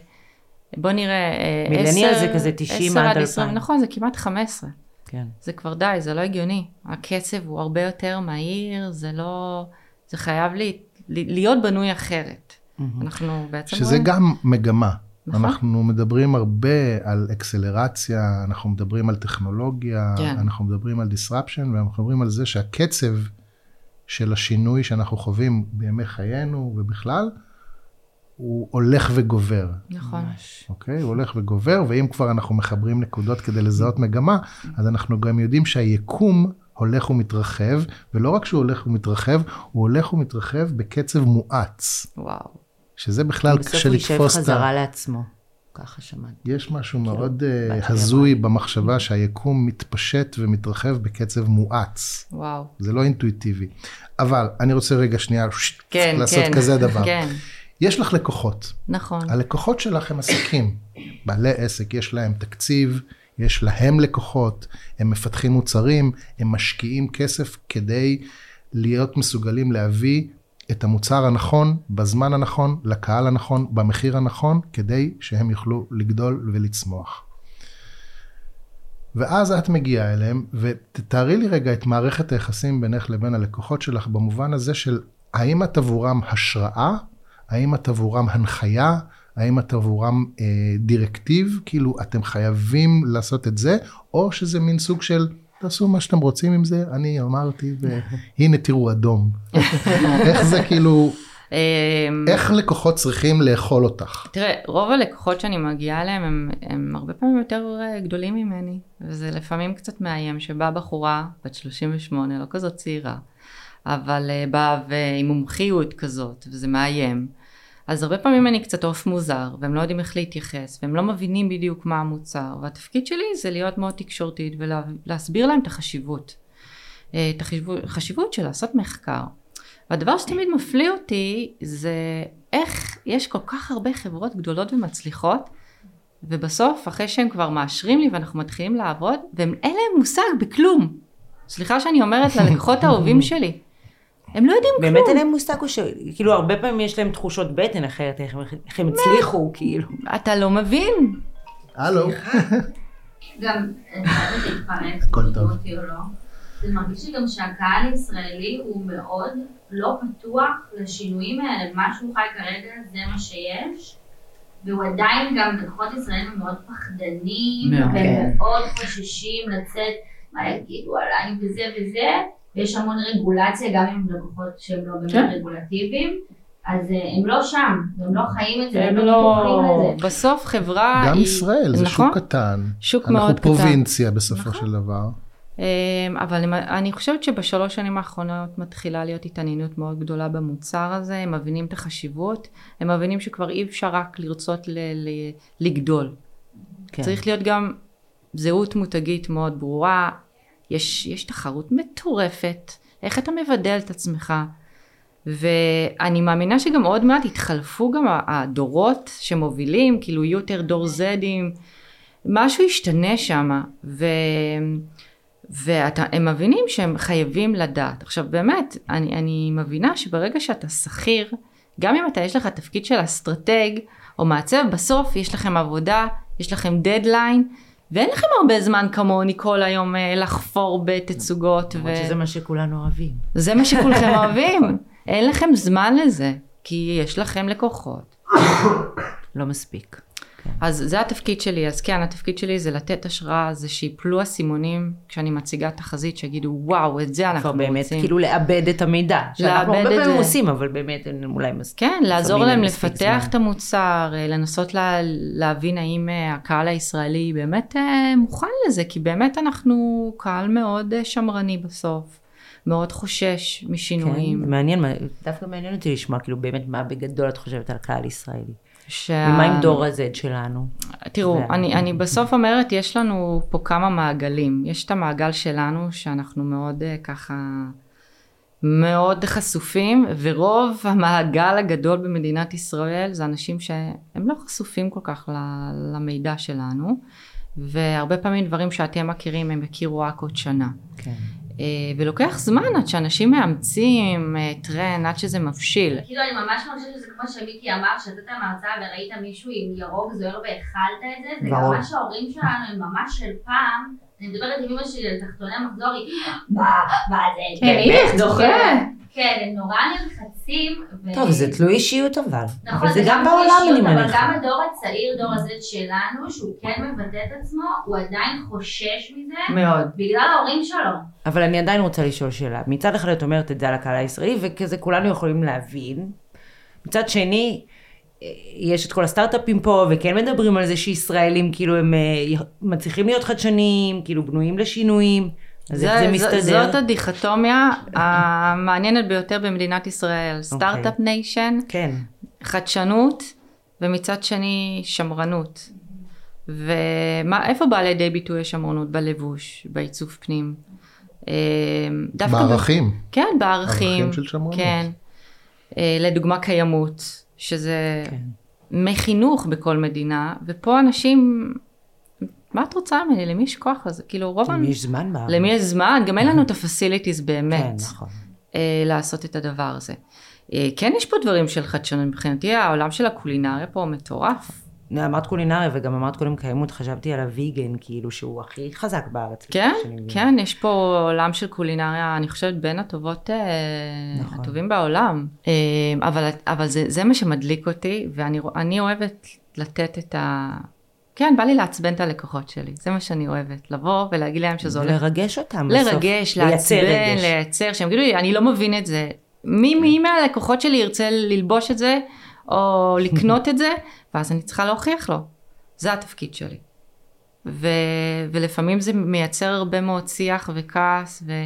בוא נראה, אה, מילניאל זה כזה 90 עשר עד 20, 2000. נכון, זה כמעט 15. כן. זה כבר די, זה לא הגיוני. הקצב הוא הרבה יותר מהיר, זה לא... זה חייב לי, להיות בנוי אחרת. אנחנו בעצם... שזה רואים- גם מגמה. נכון. אנחנו מדברים הרבה על אקסלרציה, אנחנו מדברים על טכנולוגיה, כן. אנחנו מדברים על disruption, ואנחנו מדברים על זה שהקצב של השינוי שאנחנו חווים בימי חיינו ובכלל, הוא הולך וגובר. נכון. אוקיי? הוא הולך וגובר, ואם כבר אנחנו מחברים נקודות כדי לזהות מגמה, אז אנחנו גם יודעים שהיקום הולך ומתרחב, ולא רק שהוא הולך ומתרחב, הוא הולך ומתרחב בקצב מואץ, וואו. שזה בכלל בסוף קשה הוא יישב לתפוס את ה... חזרה לעצמו. ככה שמעתי. יש משהו מאוד אה, באתי הזוי במחשבה שהיקום מתפשט ומתרחב בקצב מואץ. וואו. זה לא אינטואיטיבי. אבל אני רוצה רגע שנייה כן, לעשות כן. כזה דבר. כן. יש לך לקוחות. נכון. הלקוחות שלך הם עסקים. בעלי עסק, יש להם תקציב, יש להם לקוחות, הם מפתחים מוצרים, הם משקיעים כסף כדי להיות מסוגלים להביא את המוצר הנכון, בזמן הנכון, לקהל הנכון, במחיר הנכון, כדי שהם יוכלו לגדול ולצמוח. ואז את מגיעה אליהם, ותתארי לי רגע את מערכת היחסים בינך לבין הלקוחות שלך, במובן הזה של האם את עבורם השראה, האם את עבורם הנחיה, האם את עבורם אה, דירקטיב, כאילו אתם חייבים לעשות את זה, או שזה מין סוג של תעשו מה שאתם רוצים עם זה, אני אמרתי, והנה תראו אדום. איך זה כאילו, אמ, איך לקוחות צריכים לאכול אותך? תראה, רוב הלקוחות שאני מגיעה אליהם הם, הם הרבה פעמים יותר אה, גדולים ממני, וזה לפעמים קצת מאיים שבאה בחורה בת 38, לא כזאת צעירה, אבל אה, באה ועם מומחיות כזאת, וזה מאיים. אז הרבה פעמים אני קצת עוף מוזר, והם לא יודעים איך להתייחס, והם לא מבינים בדיוק מה המוצר, והתפקיד שלי זה להיות מאוד תקשורתית ולהסביר להם את החשיבות. אה, את החשיבות של לעשות מחקר. והדבר שתמיד מפליא אותי זה איך יש כל כך הרבה חברות גדולות ומצליחות, ובסוף, אחרי שהם כבר מאשרים לי ואנחנו מתחילים לעבוד, ואין להם מושג בכלום. סליחה שאני אומרת ללקוחות האהובים שלי. הם לא יודעים כלום. באמת אין להם מושג, או שכאילו הרבה פעמים יש להם תחושות בטן אחרת, איך, איך הם הצליחו, כאילו. אתה לא מבין. הלו. גם, אני חייבת להתפרץ, הכל טוב. לא. זה מרגיש לי גם שהקהל הישראלי הוא מאוד לא פתוח לשינויים האלה, מה שהוא חי כרגע זה מה שיש. והוא עדיין גם, לקוחות ישראלים הם מאוד פחדנים, מאוד. ומאוד חוששים לצאת, מה יגידו עליי וזה וזה, ויש המון רגולציה גם עם לקוחות שהם לא כן. באמת רגולטיביים, אז אה, הם לא שם, הם לא חיים את זה, הם לא... לא בטוחים לזה. בסוף חברה גם היא... ישראל, זה נכון? שוק קטן. שוק מאוד אנחנו קטן. פרובינציה בסופו נכון. של דבר. אמ, אבל אני חושבת שבשלוש שנים האחרונות מתחילה להיות התעניינות מאוד גדולה במוצר הזה, הם מבינים את החשיבות, הם מבינים שכבר אי אפשר רק לרצות ל- ל- לגדול. כן. צריך להיות גם זהות מותגית מאוד ברורה, יש, יש תחרות מטורפת, איך אתה מבדל את עצמך? ואני מאמינה שגם עוד מעט יתחלפו גם הדורות שמובילים, כאילו יהיו יותר דור זדים, משהו ישתנה שם, ו... והם מבינים שהם חייבים לדעת. עכשיו באמת, אני, אני מבינה שברגע שאתה שכיר, גם אם אתה יש לך תפקיד של אסטרטג או מעצב, בסוף יש לכם עבודה, יש לכם דדליין, ואין לכם הרבה זמן כמוני כל היום אה, לחפור בתצוגות. למרות שזה מה שכולנו אוהבים. זה מה שכולכם אוהבים. אין לכם זמן לזה, כי יש לכם לקוחות. לא מספיק. אז זה התפקיד שלי, אז כן, התפקיד שלי זה לתת השראה, זה שיפלו אסימונים כשאני מציגה תחזית, שיגידו וואו, את זה כבר אנחנו באמת, רוצים. כאילו לאבד את המידע. שאנחנו הרבה פעמים. עושים, אבל באמת אולי מספיק. כן, לעזור להם לפתח זמן. את המוצר, אה, לנסות לה, להבין האם אה, הקהל הישראלי באמת אה, מוכן לזה, כי באמת אנחנו קהל מאוד שמרני בסוף, מאוד חושש משינויים. כן, מעניין, דווקא מעניין אותי לשמוע, כאילו באמת מה בגדול את חושבת על קהל ישראלי. שה... ומה עם דור ה-Z שלנו? תראו, אני, אני בסוף אומרת, יש לנו פה כמה מעגלים. יש את המעגל שלנו, שאנחנו מאוד אה, ככה, מאוד חשופים, ורוב המעגל הגדול במדינת ישראל זה אנשים שהם לא חשופים כל כך למידע שלנו, והרבה פעמים דברים שאתם מכירים, הם הכירו רק עוד שנה. כן. אה, ולוקח זמן עד שאנשים מאמצים אה, טרנד, עד שזה מבשיל. כאילו אני ממש חושבת שזה כמו שמיקי אמר, שיצאת מההרצאה וראית מישהו עם ירוק זוהר והאכלת את זה, זה. גם מה שההורים שלנו הם ממש של פעם, אני מדברת עם אמא שלי על תחתוני המחזור, היא, מה, מה זה, כן, באמת, זוכרת. כן, כן, הם נורא נלחצים. ו- טוב, זה תלוי אישיות אבל. נכון, אבל זה גם בעולם, אני אבל מניחה. גם הדור הצעיר, דור הזה שלנו, שהוא כן מבטא את עצמו, הוא עדיין חושש מזה, מאוד. בגלל ההורים שלו. אבל אני עדיין רוצה לשאול שאלה. מצד אחד את אומרת את זה על הקהל הישראלי, וכזה כולנו יכולים להבין. מצד שני, יש את כל הסטארט-אפים פה, וכן מדברים על זה שישראלים כאילו הם אה, מצליחים להיות חדשניים, כאילו בנויים לשינויים. אז איך זה מסתדר? זאת הדיכוטומיה המעניינת ביותר במדינת ישראל. סטארט-אפ nation, כן. חדשנות, ומצד שני שמרנות. ואיפה בא לידי ביטוי השמרנות? בלבוש, בעיצוב פנים. אה, דווקא ב- בערכים. כן, בערכים. ערכים של שמרנות. כן. אה, לדוגמה קיימות. שזה כן. מחינוך בכל מדינה, ופה אנשים, מה את רוצה ממני? למי יש כוח לזה? כאילו רוב... למי יש זמן בארץ? למי יש זמן? גם אין לנו את הפסיליטיז כן, באמת נכון. אה, לעשות את הדבר הזה. אה, כן יש פה דברים של חדשנות מבחינתי, העולם של הקולינריה פה מטורף. אמרת קולינריה וגם אמרת קודם קיימות, חשבתי על הוויגן, כאילו שהוא הכי חזק בארץ. כן. כן, יש פה עולם של קולינריה, אני חושבת בין הטובות, אה, נכון. הטובים בעולם. אה, אבל, אבל זה, זה מה שמדליק אותי, ואני אוהבת לתת את ה... כן, בא לי לעצבן את הלקוחות שלי, זה מה שאני אוהבת, לבוא ולהגיד להם שזה הולך לרגש אותם בסוף. לרגש, לייצר לעצבן, רגש. לייצר, שהם יגידו לי, אני לא מבין את זה. מי, מי מהלקוחות שלי ירצה ללבוש את זה, או לקנות את זה, ואז אני צריכה להוכיח לו. זה התפקיד שלי. ו, ולפעמים זה מייצר הרבה מאוד שיח וכעס, ו,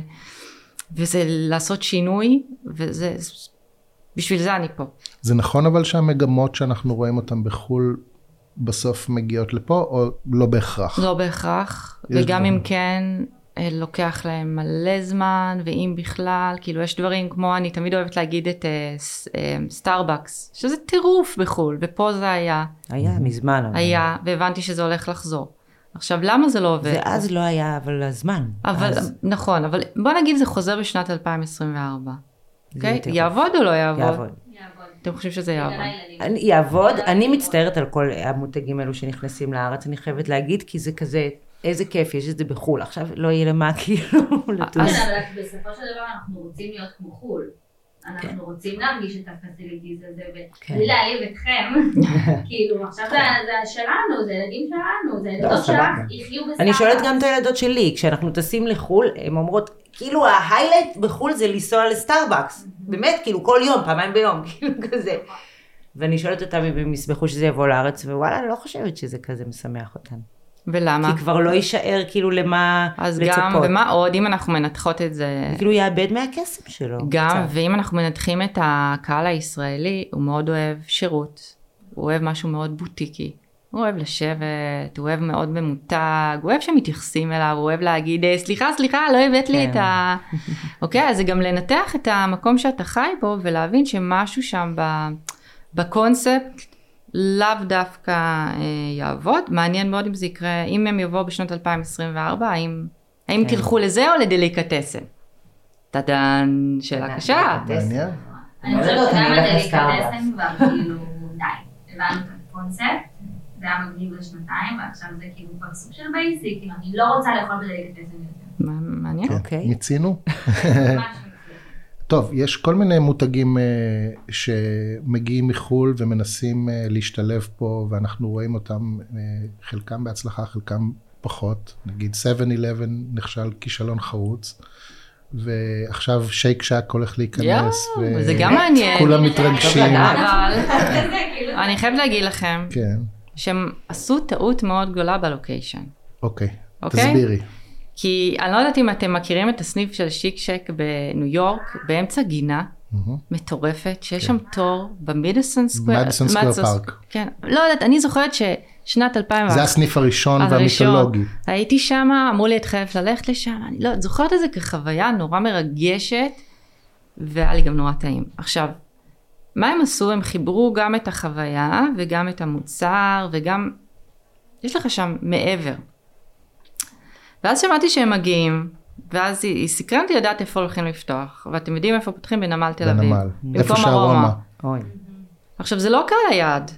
וזה לעשות שינוי, וזה, בשביל זה אני פה. זה נכון אבל שהמגמות שאנחנו רואים אותן בחו"ל בסוף מגיעות לפה, או לא בהכרח? לא בהכרח, וגם דברים. אם כן, לוקח להם מלא זמן, ואם בכלל, כאילו יש דברים כמו, אני תמיד אוהבת להגיד את אה, אה, סטארבקס, שזה טירוף בחו"ל, ופה זה היה, היה, מזמן. אבל. היה, והבנתי שזה הולך לחזור. עכשיו, למה זה לא עובד? ואז לא היה, אבל הזמן. אבל, אז נכון, אבל בוא נגיד זה חוזר בשנת 2024. זה אוקיי? יותר יעבוד או לא יעבוד? יעבוד. אתם חושבים שזה יעבוד? יעבוד, אני מצטערת על כל המותגים האלו שנכנסים לארץ, אני חייבת להגיד, כי זה כזה, איזה כיף, יש את זה בחו"ל, עכשיו לא יהיה למה כאילו לטוס. כן, אבל בסופו של דבר אנחנו רוצים להיות כמו חו"ל. אנחנו רוצים להרגיש את ה facilities הזה, כן. ובלי להעליב אתכם, כאילו עכשיו זה זה שלנו, זה ילדים שלנו, זה ילדות לא, סבבה. שלך, יחיו בסטארט. אני שואלת גם את הילדות שלי, כשאנחנו טסים לחו"ל, הן אומרות, כאילו ה highlight בחו"ל זה לנסוע לסטארבקס. באמת, כאילו כל יום, פעמיים ביום, כאילו כזה. ואני שואלת אותם אם הם ישמחו שזה יבוא לארץ, ווואלה, אני לא חושבת שזה כזה משמח אותן. ולמה? כי כבר לא יישאר כאילו למה אז לצפות. גם, ומה עוד, אם אנחנו מנתחות את זה... כאילו יאבד מהקסם שלו. גם, קצת. ואם אנחנו מנתחים את הקהל הישראלי, הוא מאוד אוהב שירות, הוא אוהב משהו מאוד בוטיקי. הוא אוהב לשבת, הוא אוהב מאוד ממותג, הוא אוהב שמתייחסים אליו, הוא אוהב להגיד, "אה, סליחה, סליחה, לא הבאת לי כן. את ה... אוקיי, אז זה גם לנתח את המקום שאתה חי בו, ולהבין שמשהו שם ב... בקונספט לאו דווקא אה, יעבוד. מעניין מאוד אם זה יקרה, אם הם יבואו בשנות 2024, האם, האם כן. תלכו לזה או לדליקטסן? טאדם, שאלה קשה. מעניין. אני לא חושבת שגם הדליקטסן כבר כאילו, די, הבנו את הקונספט, זה היה מגניב לשנתיים, ועכשיו זה כאילו כבר סוג של basic, כאילו אני לא רוצה לאכול בדליקטסן יותר. מעניין. כן. אוקיי. מיצינו? ממש. טוב, יש כל מיני מותגים אה, שמגיעים מחו"ל ומנסים אה, להשתלב פה, ואנחנו רואים אותם, אה, חלקם בהצלחה, חלקם פחות. נגיד 7-11 נכשל כישלון חרוץ, ועכשיו שייק שק הולך להיכנס. יואו, זה גם מעניין. כולם טוב מתרגשים. אני חייבת להגיד לכם כן, שהם עשו טעות מאוד גדולה בלוקיישן. אוקיי. אוקיי? תסבירי. כי אני לא יודעת אם אתם מכירים את הסניף של שיק שק בניו יורק, באמצע גינה מהמם. מטורפת, שיש שם תור במידיסון סקוויר. Square Madison- Park. כן, לא יודעת, אני זוכרת ששנת 2000... זה הסניף הראשון. והמיתולוגי. הייתי שם, אמרו לי את חייבת ללכת לשם, אני לא, זוכרת את זה כחוויה נורא מרגשת, והיה לי גם נורא טעים. עכשיו, מה הם עשו? הם חיברו גם את החוויה, וגם את המוצר, וגם, יש לך שם מעבר. ואז שמעתי שהם מגיעים, ואז היא, היא סקרנת אותי לדעת איפה הולכים לפתוח, ואתם יודעים איפה פותחים? בנמל תל אביב. בנמל. איפה שהרומא. עכשיו, זה לא קהל היעד,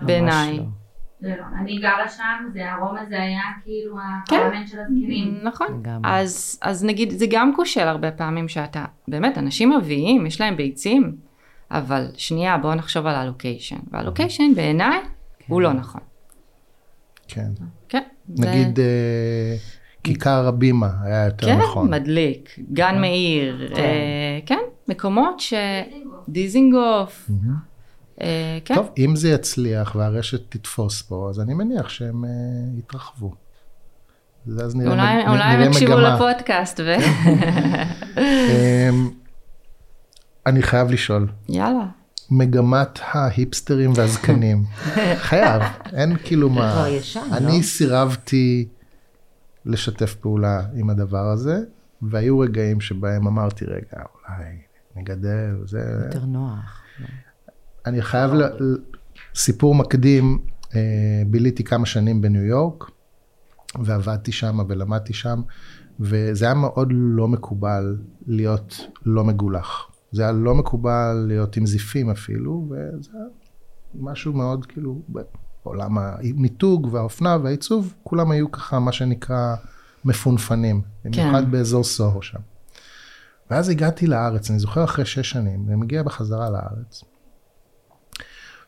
בעיניי. לא. זה לא, אני גרה שם, זה הרומא זה היה כאילו כן. הפרלמנט של הזקנים. נכון. אז, אז נגיד, זה גם כושל הרבה פעמים שאתה, באמת, אנשים מביאים, יש להם ביצים, אבל שנייה, בואו נחשוב על הלוקיישן. והלוקיישן בעיניי הוא לא נכון. כן. כן. נגיד אה, כיכר הבימה היה יותר כן, נכון. מדליק, גן מאיר, כן. אה, כן, מקומות ש... דיזינגוף. אה, כן. טוב, אם זה יצליח והרשת תתפוס פה, אז אני מניח שהם אה, יתרחבו. אז נראה, אולי מג- אולי הם נראה יקשיבו. לפודקאסט ו... אמ, אני חייב לשאול, יאללה. מגמת ההיפסטרים והזקנים, חייב, אין כאילו מה, ישן, לא? אני סירבתי לשתף פעולה עם הדבר הזה, והיו רגעים שבהם אמרתי, רגע, אולי נגדל, זה, יותר נוח. אני חייב, ל... ל- סיפור מקדים, אה, ביליתי כמה שנים בניו יורק, ועבדתי שם ולמדתי שם, וזה היה מאוד לא מקובל להיות לא מגולח. זה היה לא מקובל להיות עם זיפים אפילו, וזה היה משהו מאוד כאילו, בעולם המיתוג והאופנה והעיצוב, כולם היו ככה מה שנקרא מפונפנים, במיוחד באזור סוהו שם. ואז הגעתי לארץ, אני זוכר אחרי שש שנים, אני מגיע בחזרה לארץ.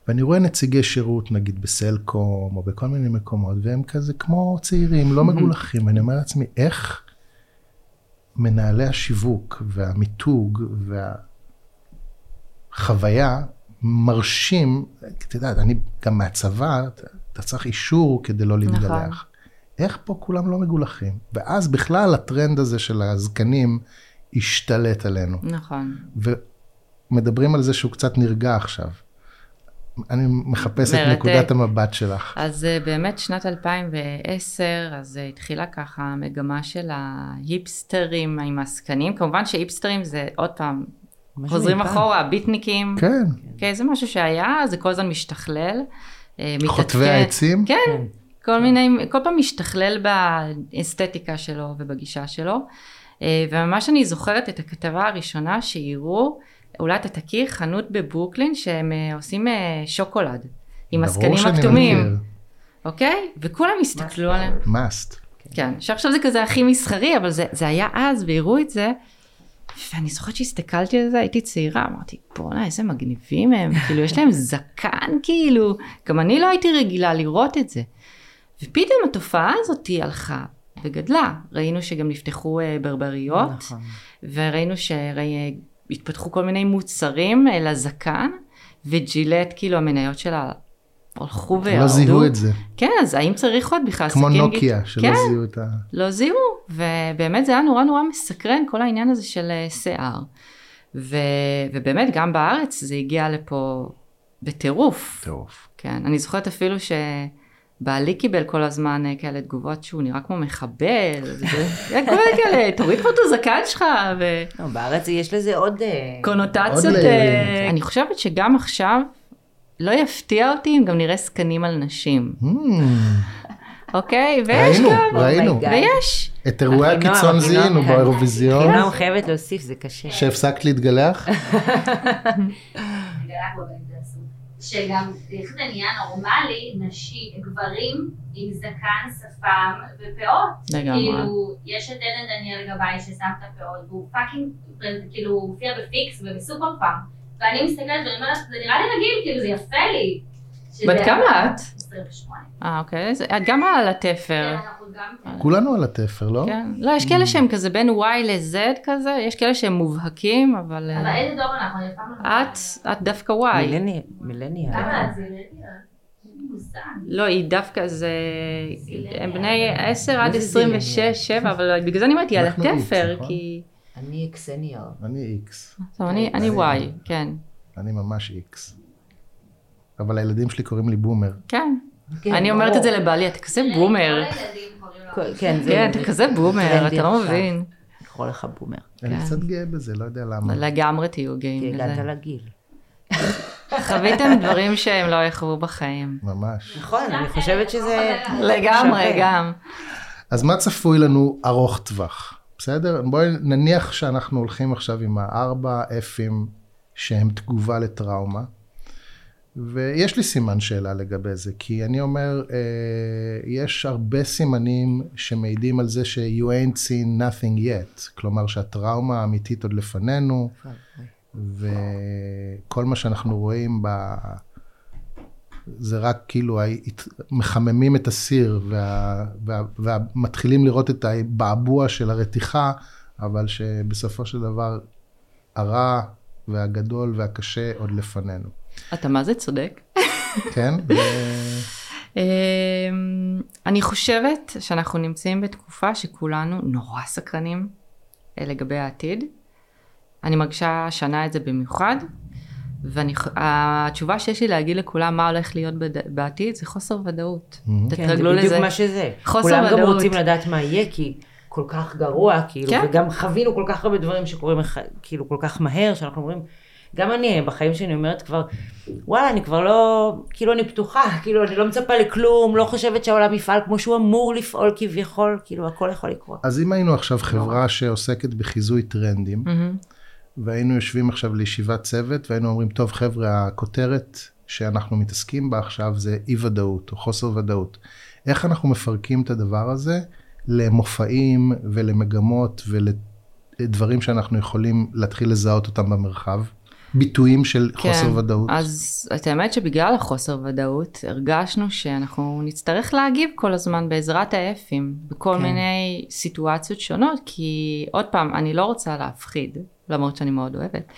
ואני רואה נציגי שירות, נגיד בסלקום או בכל מיני מקומות, והם כזה כמו צעירים, לא מגולחים, ואני אומר לעצמי, איך מנהלי השיווק והמיתוג והחוויה מרשים, את יודעת, אני גם מהצבא, אתה- צריך אישור כדי לא להתגלח. איך פה כולם לא מגולחים? ואז בכלל הטרנד הזה של הזקנים השתלט עלינו. נכון. ומדברים על זה שהוא קצת נרגע עכשיו. אני מחפש את מרתק. נקודת המבט שלך. אז אה, באמת שנת 2010, אז אה, התחילה ככה המגמה של ההיפסטרים עם הזקנים. כמובן שהיפסטרים זה עוד פעם, חוזרים. אחורה, ביטניקים. כן, אוקיי, זה משהו שהיה, זה כל הזמן משתכלל. אה, חוטבי. העצים. כן, כל מיני, כל פעם משתכלל באסתטיקה שלו ובגישה שלו. אה, וממש אני זוכרת את הכתבה הראשונה שהראו, אולי אתה תכיר, חנות בברוקלין שהם אה, עושים שוקולד. עם שאני הכתומים. אוקיי? וכולם הסתכלו עליהם. מאסט. כן, שעכשיו זה כזה הכי מסחרי, אבל זה, זה היה אז, והראו את זה. ואני זוכרת שהסתכלתי על זה, הייתי צעירה, אמרתי, בואנה, איזה מגניבים הם, כאילו, יש להם זקן, כאילו, גם אני לא הייתי רגילה לראות את זה. ופתאום התופעה הזאת הלכה וגדלה. ראינו שגם נפתחו אה, ברבריות, נכון. וראינו שהתפתחו כל מיני מוצרים אה, לזקן, וג'ילט, כאילו, המניות שלה הלכו וירדו. לא זיהו את זה. כן, אז האם צריך עוד בכלל כמו סכין נוקיה, גיט- שלא כן, זיהו את ה... לא זיהו, ובאמת זה היה נורא נורא מסקרן, כל העניין הזה של אה, שיער. ו, ובאמת, גם בארץ זה הגיע לפה בטירוף. טירוף. כן, אני זוכרת אפילו שבעלי קיבל כל הזמן אה, כאלה תגובות שהוא נראה כמו מחבל, כל מיני כאלה, תוריד פה את הזקן שלך, לא, בארץ יש לזה עוד... אה, ליירים. אני חושבת שגם עכשיו, לא יפתיע אותי אם גם נראה זקנים על נשים, Hmm, אוקיי? ויש ראינו, גם, ראינו. Oh my God. ויש. את אירועי הקיצון זיהינו. באירוויזיון, חינם חייבת להוסיף, זה קשה. שהפסקת להתגלח. שגם, איך זה נהיה נורמלי, נשים, גברים עם זקן, שפם ופאות. לגמרי. כאילו, יש את עדן דניאל גבאי ששם את הפאות, והוא fucking, כאילו, הוא הופיע בפיקס ובסופר פארם. ואני מסתכלת ואני אומרת, זה נראה לי רגיל, כאילו, זה יפה לי. בת כמה את? 28. אה, אוקיי. את גם על כן, התפר. אנחנו גם... כולנו על התפר, לא? כן. לא, יש כאלה שהם כזה בין Y ל-Z כזה, יש כאלה שהם מובהקים, אבל... אבל אה, איזה דור אנחנו? לא את, את דווקא Y. millenni- millennial. כמה את זה? לא, היא דווקא זה... הם בני 10 עד מה זה זילניאל? 26, 7, אבל בגלל זה אני אומרת, היא על התפר, נכון? כי... אני אקסניאל. אני איקס. טוב, אני אני Y, כן. אני ממש איקס. אבל הילדים שלי קוראים לי בומר. כן. כן, אני אומרת. את זה לבעלי, אתה כזה בומר. כן, זה... כן, אתה כזה בומר, אתה לא. מבין. לקרוא לך בומר. אני כן. קצת גאה בזה, לא יודע למה. לגמרי תהיו כי גאים הגעת בזה. לגיל. חוויתם דברים שהם לא יחוו בחיים. ממש. נכון, אני חושבת שזה... לגמרי. גם. אז מה צפוי לנו ארוך טווח? בסדר? בואי נניח שאנחנו הולכים עכשיו עם הארבע אפים שהם תגובה לטראומה, ויש לי סימן שאלה לגבי זה, כי אני אומר, אה, יש הרבה סימנים שמעידים על זה ש- you ain't seen nothing yet, כלומר שהטראומה האמיתית עוד לפנינו, וכל מה שאנחנו רואים ב... זה רק כאילו מחממים את הסיר וה, וה, ומתחילים לראות את הבעבוע של הרתיחה, אבל שבסופו של דבר הרע והגדול והקשה עוד לפנינו. אתה מה זה צודק? כן? ו- אמ, אני חושבת שאנחנו נמצאים בתקופה שכולנו נורא סקרנים אה, לגבי העתיד. אני מרגישה השנה את זה במיוחד, והתשובה שיש לי להגיד לכולם מה הולך להיות בד- בעתיד זה חוסר ודאות. כן, זה תתרגלו בדיוק לזה. מה שזה. חוסר כולם גם ודאות. רוצים לדעת מה יהיה, כי כל כך גרוע, כאילו, כן. וגם חווינו כל כך הרבה דברים שקורים, כאילו, כל כך מהר, שאנחנו אומרים, גם אני בחיים שלי אומרת כבר, וואלה, אני כבר לא, כאילו אני פתוחה, כאילו אני לא מצפה לכלום, לא חושבת שהעולם יפעל כמו שהוא אמור לפעול כביכול, כאילו הכל יכול לקרות. אז אם היינו עכשיו חברה שעוסקת בחיזוי טרנדים, והיינו יושבים עכשיו לישיבת צוות, והיינו אומרים, טוב חבר'ה, הכותרת שאנחנו מתעסקים בה עכשיו זה אי ודאות או חוסר ודאות. איך אנחנו מפרקים את הדבר הזה למופעים ולמגמות ולדברים שאנחנו יכולים להתחיל לזהות אותם במרחב? ביטויים של חוסר ודאות. אז את האמת שבגלל החוסר ודאות, הרגשנו שאנחנו נצטרך להגיב כל הזמן בעזרת האפים, בכל כן. מיני סיטואציות שונות, כי עוד פעם, אני לא רוצה להפחיד, למרות שאני מאוד אוהבת,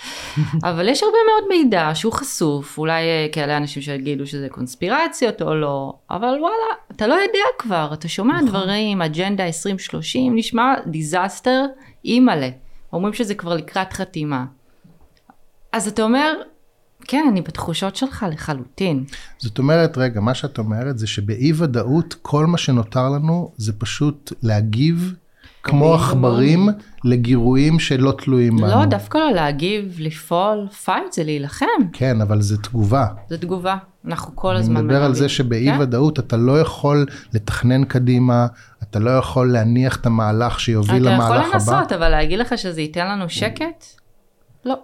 אבל יש הרבה מאוד מידע שהוא חשוף, אולי כאלה אנשים שיגידו שזה קונספירציות או לא, אבל וואלה, אתה לא יודע כבר, אתה שומע נכון. דברים, אג'נדה 2030, נשמע דיזסטר, אימא'לה, אומרים שזה כבר לקראת חתימה. אז אתה אומר, כן, אני בתחושות שלך לחלוטין. זאת אומרת, רגע, מה שאת אומרת זה שבאי ודאות, כל מה שנותר לנו זה פשוט להגיב כמו עכברים לגירויים שלא תלויים בנו. לא, דווקא לא להגיב, לפעול, fight זה להילחם, כן, אבל זה תגובה. זו תגובה. אנחנו כל אני הזמן מדבר על. זה שבאי כן? ודאות אתה לא יכול לתכנן קדימה, אתה לא יכול להניח את המהלך שיוביל אתה יכול למהלך הבא. לנסות, אבל להגיד לך שזה ייתן לנו שקט? לא.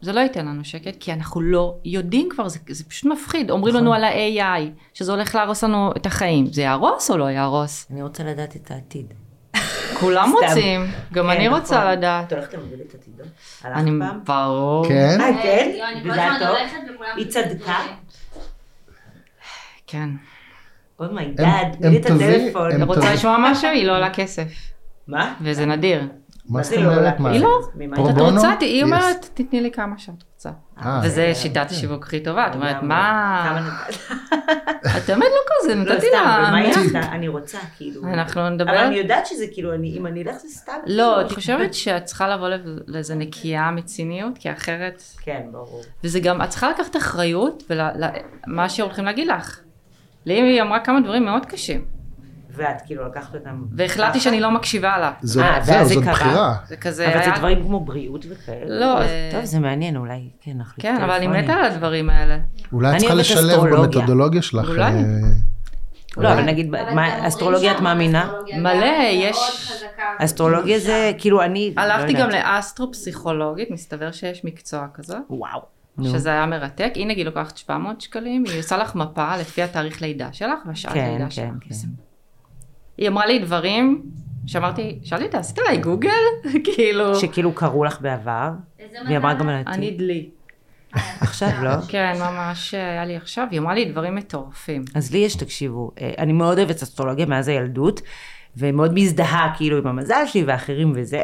זה לא ייתן לנו שקט, כי אנחנו לא יודעים כבר, זה, זה פשוט מפחיד. אומרים נכון. לנו על ה-AI, שזה הולך להרוס לנו את החיים. זה יהרוס או לא יהרוס? אני רוצה לדעת את העתיד. כולם. רוצים, גם כן, אני נכון. רוצה לדעת. את הולכת למודד את עתידו? הלכת אני? ברור. כן? אה, כן? לא. היא צדקה? כן. אומייגאד, תני לי את הטלפון. רוצה. לשמוע משהו? היא לא עולה כסף. מה? וזה נדיר. מה זאת זה לא אומרת? היא לא. היא את? רוצה, היא. אומרת, תתני לי כמה שאת רוצה. אה, וזה כן, שיטת. השיווק הכי טובה, את אומרת. מה... את האמת לא כזה, לא נתתי לה... אני רוצה, כאילו. אנחנו נדבר. אבל אני יודעת שזה כאילו, אני- אם אני אלך זה סתם. לא, כאילו, את חושבת שאת צריכה לבוא לב- לאיזה נקייה מציניות, כי אחרת... כן, ברור. וזה גם, את צריכה לקחת אחריות, ומה שהולכים להגיד לך. לי היא אמרה כמה דברים מאוד קשים, ואת כאילו לקחת אותם. והחלטתי? שאני לא מקשיבה לה. זאת- אה, זהו, זה זאת קרה. בחירה. זה כזה אבל זה היה... דברים כמו בריאות וכאלה. לא, אה, טוב, זה מעניין, אולי כן נחליף כן, אבל אני. מתה על הדברים האלה. אולי את אני צריכה לשלב. במתודולוגיה שלך. אולי. אה, לא, אבל נגיד, גם אסטרולוגיה את מאמינה? מלא, גם יש-. אסטרולוגיה זה, כאילו אני... הלכתי לא גם יודעת. לאסטרו-פסיכולוגית, מסתבר שיש מקצוע כזה. וואו. שזה היה מרתק. היא נגיד לוקחת 700 שקלים, היא עושה לך מפה לפי התאריך לידה שלך והשעת כן, לידה כן, שלך. כן. היא אמרה לי דברים שאמרתי, שאלתי אותה, עשית עליי גוגל? כאילו, שכאילו קראו לך בעבר, איזה והיא אמרה מזל. גם על אני. דלי. עכשיו לא? כן, ממש היה לי עכשיו, היא אמרה לי דברים מטורפים. אז לי יש, תקשיבו, אה, אני מאוד אוהבת אסטרולוגיה מאז הילדות, ומאוד מזדהה כאילו עם המזל שלי ואחרים וזה,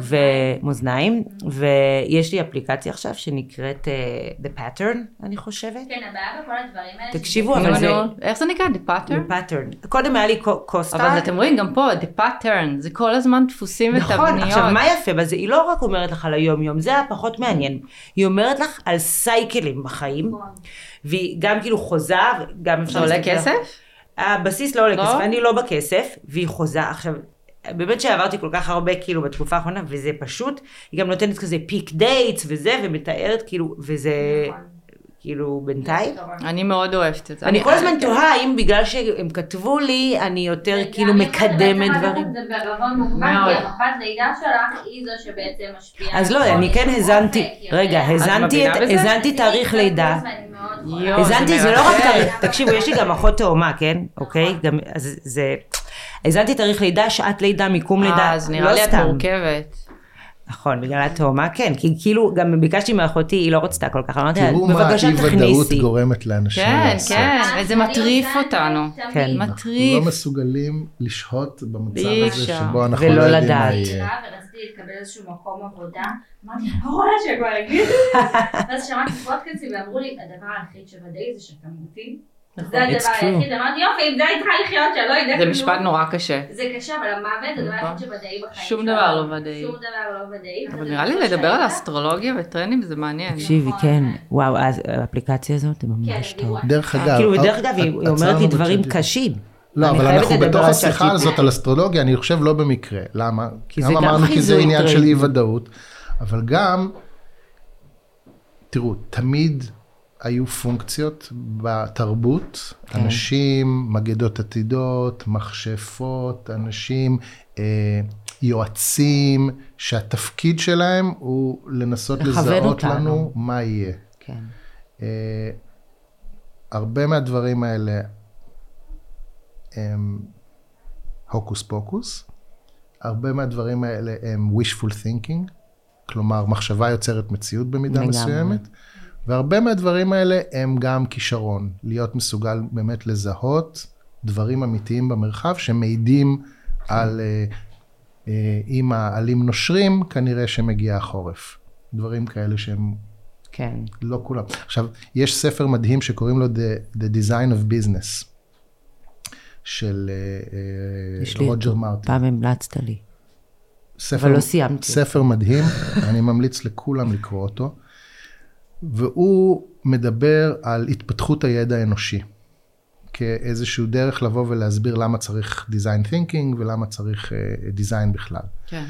ומאזניים, ויש לי אפליקציה עכשיו שנקראת uh, The Pattern, אני חושבת. כן, הבעיה בכל הדברים האלה... תקשיבו, שזה- אבל זה- נו, איך זה נקרא? The pattern? The Pattern. קודם היה לי קוסטה. אבל אתם רואים גם פה, the pattern, זה כל הזמן דפוסים נכון, ותבניות. עכשיו מה יפה בזה? היא לא רק אומרת לך על היום יום, זה הפחות מעניין. היא אומרת לך על cycleים בחיים, נכון. והיא גם כאילו חוזה, גם אפשר זה עולה כסף? הבסיס לא עולה לא? כסף, אני לא בכסף, והיא חוזה. עכשיו, באמת שעברתי כל כך הרבה כאילו בתקופה האחרונה, וזה פשוט, היא גם נותנת כזה peak dates וזה, ומתארת כאילו, וזה נכון. כאילו בינתיים. אני מאוד אוהבת את זה. אני כל הזמן תוהה האם בגלל שהם כתבו לי, אני יותר כאילו מקדמת דברים. זה בערבון מוגבל. כי מפת לידה שלך היא זו שבעצם משפיעה. אז לא, אני כן מישהו האזנתי, אופק, יודע. רגע, האזנתי תאריך לידה. האזנתי, זה לא רק. תאריך, תקשיבו, יש לי גם אחות תאומה, כן? אוקיי? גם, אז זה... האזנתי תאריך לידה, שעת לידה, מיקום לידה, אה, אז נראה לא לי את. מורכבת. נכון, בגלל התאומה, כן. כי כאילו, גם ביקשתי מאחותי, היא לא רצתה כל כך, אמרתי לה, תראו מה בבקשה אי ודאות תכניסי. גורמת לאנשים כן, לעשות. כן, אה, וזה אני מטריף אותנו. כן. אנחנו מטריף. לא מסוגלים לשהות במצב הזה. שבו אנחנו לא יודעים. מה יהיה. ורציתי להתקבל לאיזשהו מקום עבודה, אמרתי, אני לא רואה שכבר יגידו. ואז שמעתי פודקאסטים ואמרו לי, הדבר היחיד שוודאי זה שתמותי. זה הדבר It's true. היחיד, אמרתי, יופי, עם זה אני צריכה לחיות, שאני לא יודע זה כלום. משפט נורא קשה. זה קשה, אבל המוות זה הדבר נכון. היחיד שוודאי בחיים שום שלנו. דבר לא ודאי. שום דבר לא ודאי. אבל נראה לי דבר לדבר על אסטרולוגיה וטרנדים זה מעניין. תקשיבי, נכון. כן. וואו, אז האפליקציה הזאת היא ממש כן, טוב. דיברו- דרך אגב, כאילו, אה, דרך אגב, היא אומרת לי דברים. קשים. לא, אבל אנחנו בתוך על השיחה הזאת על אסטרולוגיה, אני חושב לא במקרה. למה? כי גם זה גם אמרנו כי זה עניין של. אי ודאות, אבל גם תראו, תמיד היו פונקציות בתרבות, כן. אנשים, מגדות עתידות, מכשפות, אנשים, אה, יועצים, שהתפקיד שלהם הוא לנסות לזהות אותנו. לנו מה יהיה. כן. אה, הרבה מהדברים האלה הם הוקוס פוקוס, הרבה מהדברים האלה הם wishful thinking, כלומר מחשבה יוצרת מציאות במידה לגמרי. מסוימת, והרבה מהדברים האלה הם גם כישרון, להיות מסוגל באמת לזהות דברים אמיתיים במרחב שמעידים על אה, אה, אם העלים נושרים, כנראה שמגיע החורף. דברים כאלה שהם כן. לא כולם. עכשיו, יש ספר מדהים שקוראים לו The, The Design of Business, של אה, רוג'ר. מרטין. פעם המלצת לי. ספר, אבל לא סיימתי. ספר מדהים, אני ממליץ לכולם לקרוא אותו. והוא מדבר על התפתחות הידע האנושי, כאיזשהו דרך לבוא ולהסביר למה צריך design thinking ולמה צריך uh, design בכלל. כן.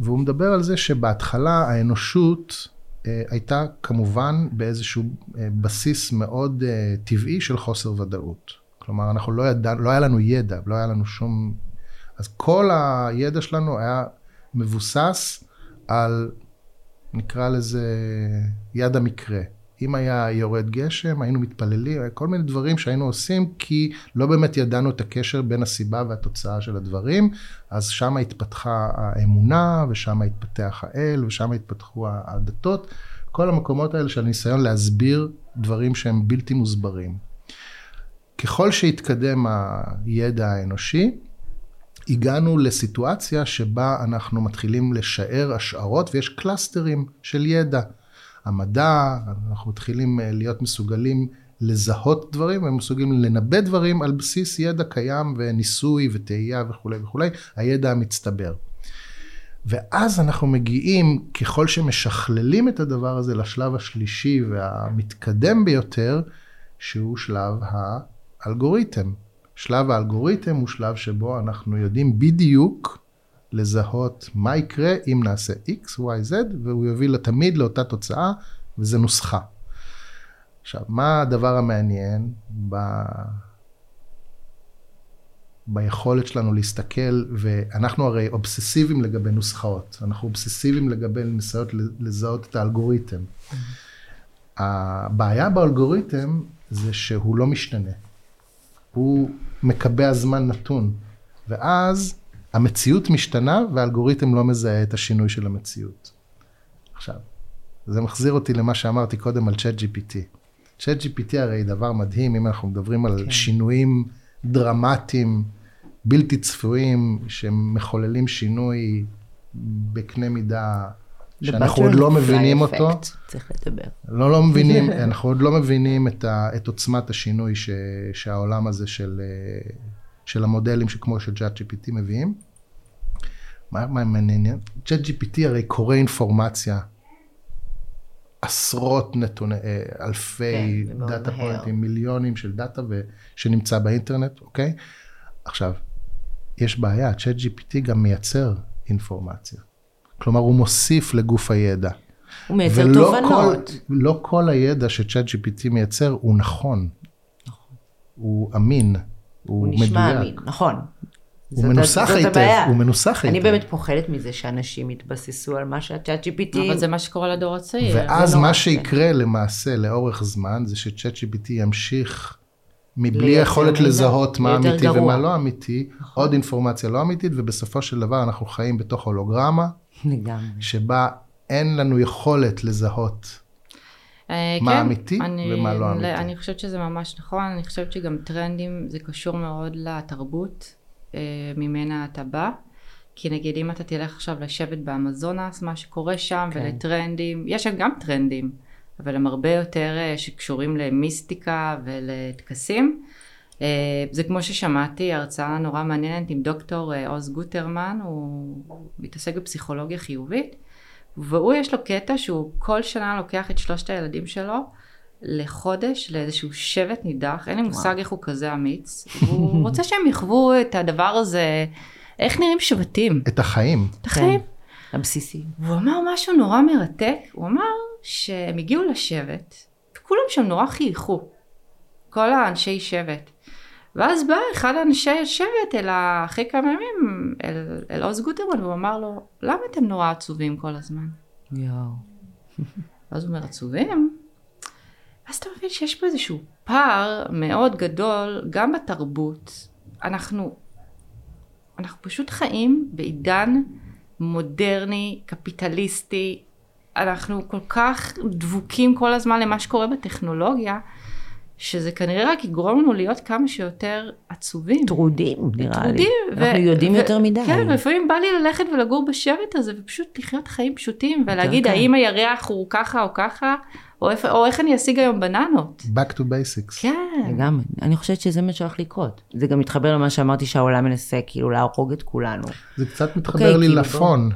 והוא מדבר על זה שבהתחלה האנושות אה, הייתה כמובן באיזשהו אה, בסיס מאוד אה, טבעי של חוסר ודאות. כלומר, אנחנו לא ידענו, לא היה לנו ידע, לא היה לנו שום... אז כל הידע שלנו היה מבוסס על, נקרא לזה, יד המקרה. אם היה יורד גשם, היינו מתפללים, כל מיני דברים שהיינו עושים, כי לא באמת ידענו את הקשר בין הסיבה והתוצאה של הדברים, אז שם התפתחה האמונה, ושם התפתח האל, ושם התפתחו הדתות, כל המקומות האלה של ניסיון להסביר דברים שהם בלתי מוסברים. ככל שהתקדם הידע האנושי, הגענו לסיטואציה שבה אנחנו מתחילים לשער השערות ויש קלאסטרים של ידע. המדע, אנחנו מתחילים אה, להיות מסוגלים לזהות דברים ומסוגלים לנבא דברים על בסיס ידע קיים וניסוי וטעייה וכולי וכולי, הידע המצטבר. ואז אנחנו מגיעים, ככל שמשכללים את הדבר הזה לשלב השלישי והמתקדם ביותר, שהוא שלב האלגוריתם. שלב האלגוריתם הוא שלב שבו אנחנו יודעים בדיוק לזהות מה יקרה אם נעשה x, y, z, והוא יוביל תמיד לאותה תוצאה, וזה נוסחה. עכשיו, מה הדבר המעניין ב... ביכולת שלנו להסתכל, ואנחנו הרי אובססיביים לגבי נוסחאות, אנחנו אובססיביים לגבי ניסיונות לזהות את האלגוריתם. הבעיה באלגוריתם זה שהוא לא משתנה. הוא מקבע זמן נתון, ואז המציאות משתנה והאלגוריתם לא מזהה את השינוי של המציאות. עכשיו, זה מחזיר אותי למה שאמרתי קודם על צ'אט GPT. צ'אט GPT הרי דבר מדהים, אם אנחנו מדברים על כן. שינויים דרמטיים, בלתי צפויים, שמחוללים שינוי בקנה מידה שאנחנו עוד לא מבינים אותו. צריך לדבר. לא, לא מבינים, אנחנו עוד לא מבינים את, ה, את עוצמת השינוי ש, שהעולם הזה של, אה, של המודלים שכמו שג'אט GPT מביאים. מה מה מעניין? ChatGPT הרי קורא אינפורמציה, עשרות נתוני, אה, אלפי כן, data. pointים, מיליונים של data ו, שנמצא באינטרנט, אוקיי? עכשיו, יש בעיה, ChatGPT גם מייצר אינפורמציה. כלומר, הוא מוסיף לגוף הידע. הוא מייצר ולא תובנות. כל, לא כל הידע שצ'אט GPT מייצר הוא נכון. הוא אמין, הוא, הוא נשמע מדויק. אמין, נכון. הוא זאת- מנוסח זאת היטב, הבעיה. הוא מנוסח אני היטב. באמת פוחדת מזה שאנשים יתבססו על מה שהצ'אט GPT... אבל זה מה שקורה לדור הצעיר. ואז נורא, מה כן. שיקרה למעשה לאורך זמן זה שצ'אט GPT ימשיך מבלי יכולת. לזהות מה אמיתי גרוע. ומה לא אמיתי, עוד אינפורמציה לא אמיתית, ובסופו של דבר אנחנו חיים בתוך הולוגרמה, לגמרי. שבה אין לנו יכולת לזהות אה, מה כן, אמיתי אני- ומה לא אמיתי. אני חושבת שזה ממש נכון, אני חושבת שגם טרנדים זה קשור מאוד לתרבות אה, ממנה אתה בא. כי נגיד אם אתה תלך עכשיו לשבת באמזונס, מה שקורה שם, כן. ולטרנדים, יש שם גם טרנדים, אבל הם הרבה יותר אה, שקשורים למיסטיקה ולטקסים. אה, זה כמו ששמעתי הרצאה נורא מעניינת עם דוקטור אה, עוז גוטרמן, הוא מתעסק בפסיכולוגיה חיובית, והוא יש לו קטע שהוא כל שנה לוקח את שלושת הילדים שלו לחודש לאיזשהו שבט נידח, אין לי מושג איך הוא כזה אמיץ, והוא רוצה שהם יחוו את הדבר הזה, איך נראים שבטים, את החיים. את החיים. הבסיסי. והוא אמר משהו נורא מרתק, הוא אמר שהם הגיעו לשבט, וכולם שם נורא חייכו, כל האנשי שבט. ואז בא אחד האנשי השבט אל אחרי כמה ימים, אל, אל עוז גוטרמן, והוא אמר לו, למה אתם נורא עצובים כל הזמן? יואו. ואז הוא אומר, עצובים? ואז אתה מבין שיש פה איזשהו פער מאוד גדול, גם בתרבות. אנחנו, אנחנו פשוט חיים בעידן מודרני, קפיטליסטי. אנחנו כל כך דבוקים כל הזמן למה שקורה בטכנולוגיה, שזה כנראה רק יגרום לנו להיות כמה שיותר עצובים. טרודים, נראה לי. טרודים. אנחנו יודעים יותר מדי. כן, לפעמים בא לי ללכת ולגור בשבט הזה ופשוט לחיות חיים פשוטים ולהגיד קל. האם הירח הוא ככה או ככה, או, איפה, או איך אני אשיג היום בננות. Back to basics. כן. לגמרי. אני חושבת שזה מה שהולך לקרות. זה גם מתחבר למה שאמרתי שהעולם מנסה כאילו להרוג את כולנו. זה קצת מתחבר אוקיי, לי כאילו, לפון.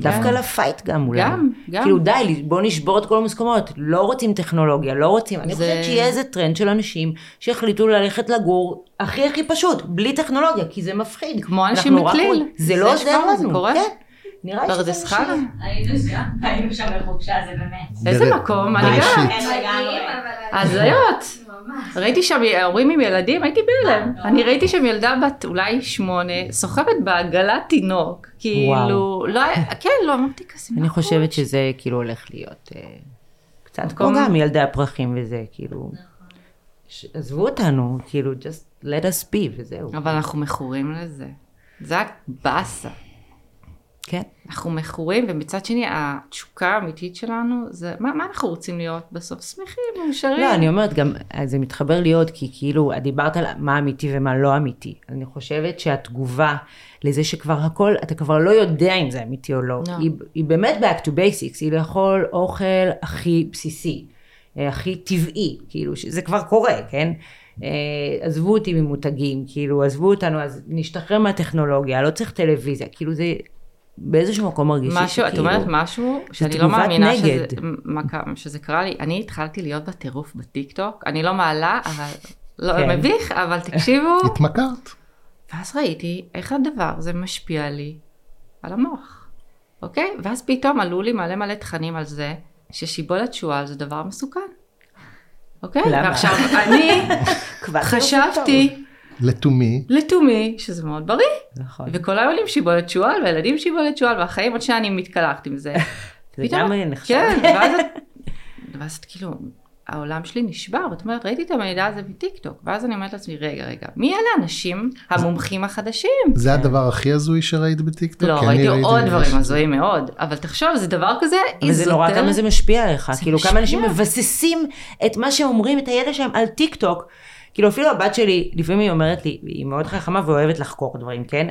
דווקא לפייט גם אולי. גם, גם. כאילו די, בוא נשבור את כל המוסכמות. לא רוצים טכנולוגיה, לא רוצים. אני חושבת שיהיה איזה טרנד של אנשים שיחליטו ללכת לגור הכי הכי פשוט, בלי טכנולוגיה, כי זה מפחיד. כמו אנשים. רואים- זה זה לא עוזר כבר, זה לנו. קורה. כן. נראה לי שזה פרדס מה חנה. שיהיה. היינו שם, היינו שם בחופשה, זה באמת. איזה מקום, אני. גם. הזיות. ממש. ראיתי שם הורים עם ילדים, הייתי בהלם. אני ראיתי שם ילדה בת אולי שמונה, סוחבת בעגלת תינוק. כאילו, לא היה, כן, לא, אמרתי כזה, אני חושבת שזה כאילו הולך להיות אה, קצת כמו גם ילדי הפרחים וזה, כאילו. ש- עזבו אותנו, כאילו, just let us be וזהו. אבל אנחנו מכורים לזה. זה הבאסה. כן. אנחנו מכורים, ומצד שני, התשוקה האמיתית שלנו, זה, מה, מה אנחנו רוצים להיות בסוף? שמחים, מאושרים. לא, אני אומרת גם, זה מתחבר לי עוד, כי כאילו, את דיברת על מה אמיתי ומה לא אמיתי. אני חושבת שהתגובה לזה שכבר הכל, אתה כבר לא יודע אם זה אמיתי או לא, לא. היא, היא באמת back to basics, היא לאכול אוכל הכי בסיסי, אה, הכי טבעי, כאילו, שזה כבר קורה, כן? אה, עזבו אותי ממותגים, כאילו, עזבו אותנו, אז נשתחרר מהטכנולוגיה, לא צריך טלוויזיה, כאילו זה... באיזשהו מקום מרגיש משהו, את אומרת משהו שאני לא מאמינה שזה, נגד. מה קרה- שזה קרה לי. אני התחלתי להיות בטירוף בטיקטוק, אני לא מעלה, אבל, לא, כן. מביך, אבל תקשיבו. התמכרת. ואז ראיתי איך הדבר הזה משפיע לי על המוח, אוקיי? ואז פתאום עלו לי מלא מלא תכנים על זה, ששיבולת שועל זה דבר מסוכן. אוקיי? למה? ועכשיו אני כבר חשבתי לתומי, לתומי שזה מאוד בריא. נכון. וכל היום עולים שיבולת שועל, והילדים שיבולת שועל, והחיים עוד שנייה אני מתקלחת עם זה. זה גם נחשב. כן, ואז את, ואז את כאילו, העולם שלי נשבר, ואת אומרת, ראיתי את המידע הזה בטיקטוק, ואז אני אומרת לעצמי, רגע, רגע, מי אלה האנשים המומחים החדשים? זה הדבר הכי הזוי שראית בטיקטוק? לא, ראיתי עוד דברים הזויים מאוד, אבל תחשוב, זה דבר כזה זה נורא. כמה זה משפיע עליך, כאילו. כמה אנשים מבססים את מה שאומרים, את הידע שלהם על טיקטוק. כאילו אפילו הבת שלי, לפעמים היא אומרת לי, היא מאוד חכמה ואוהבת לחקור דברים, כן?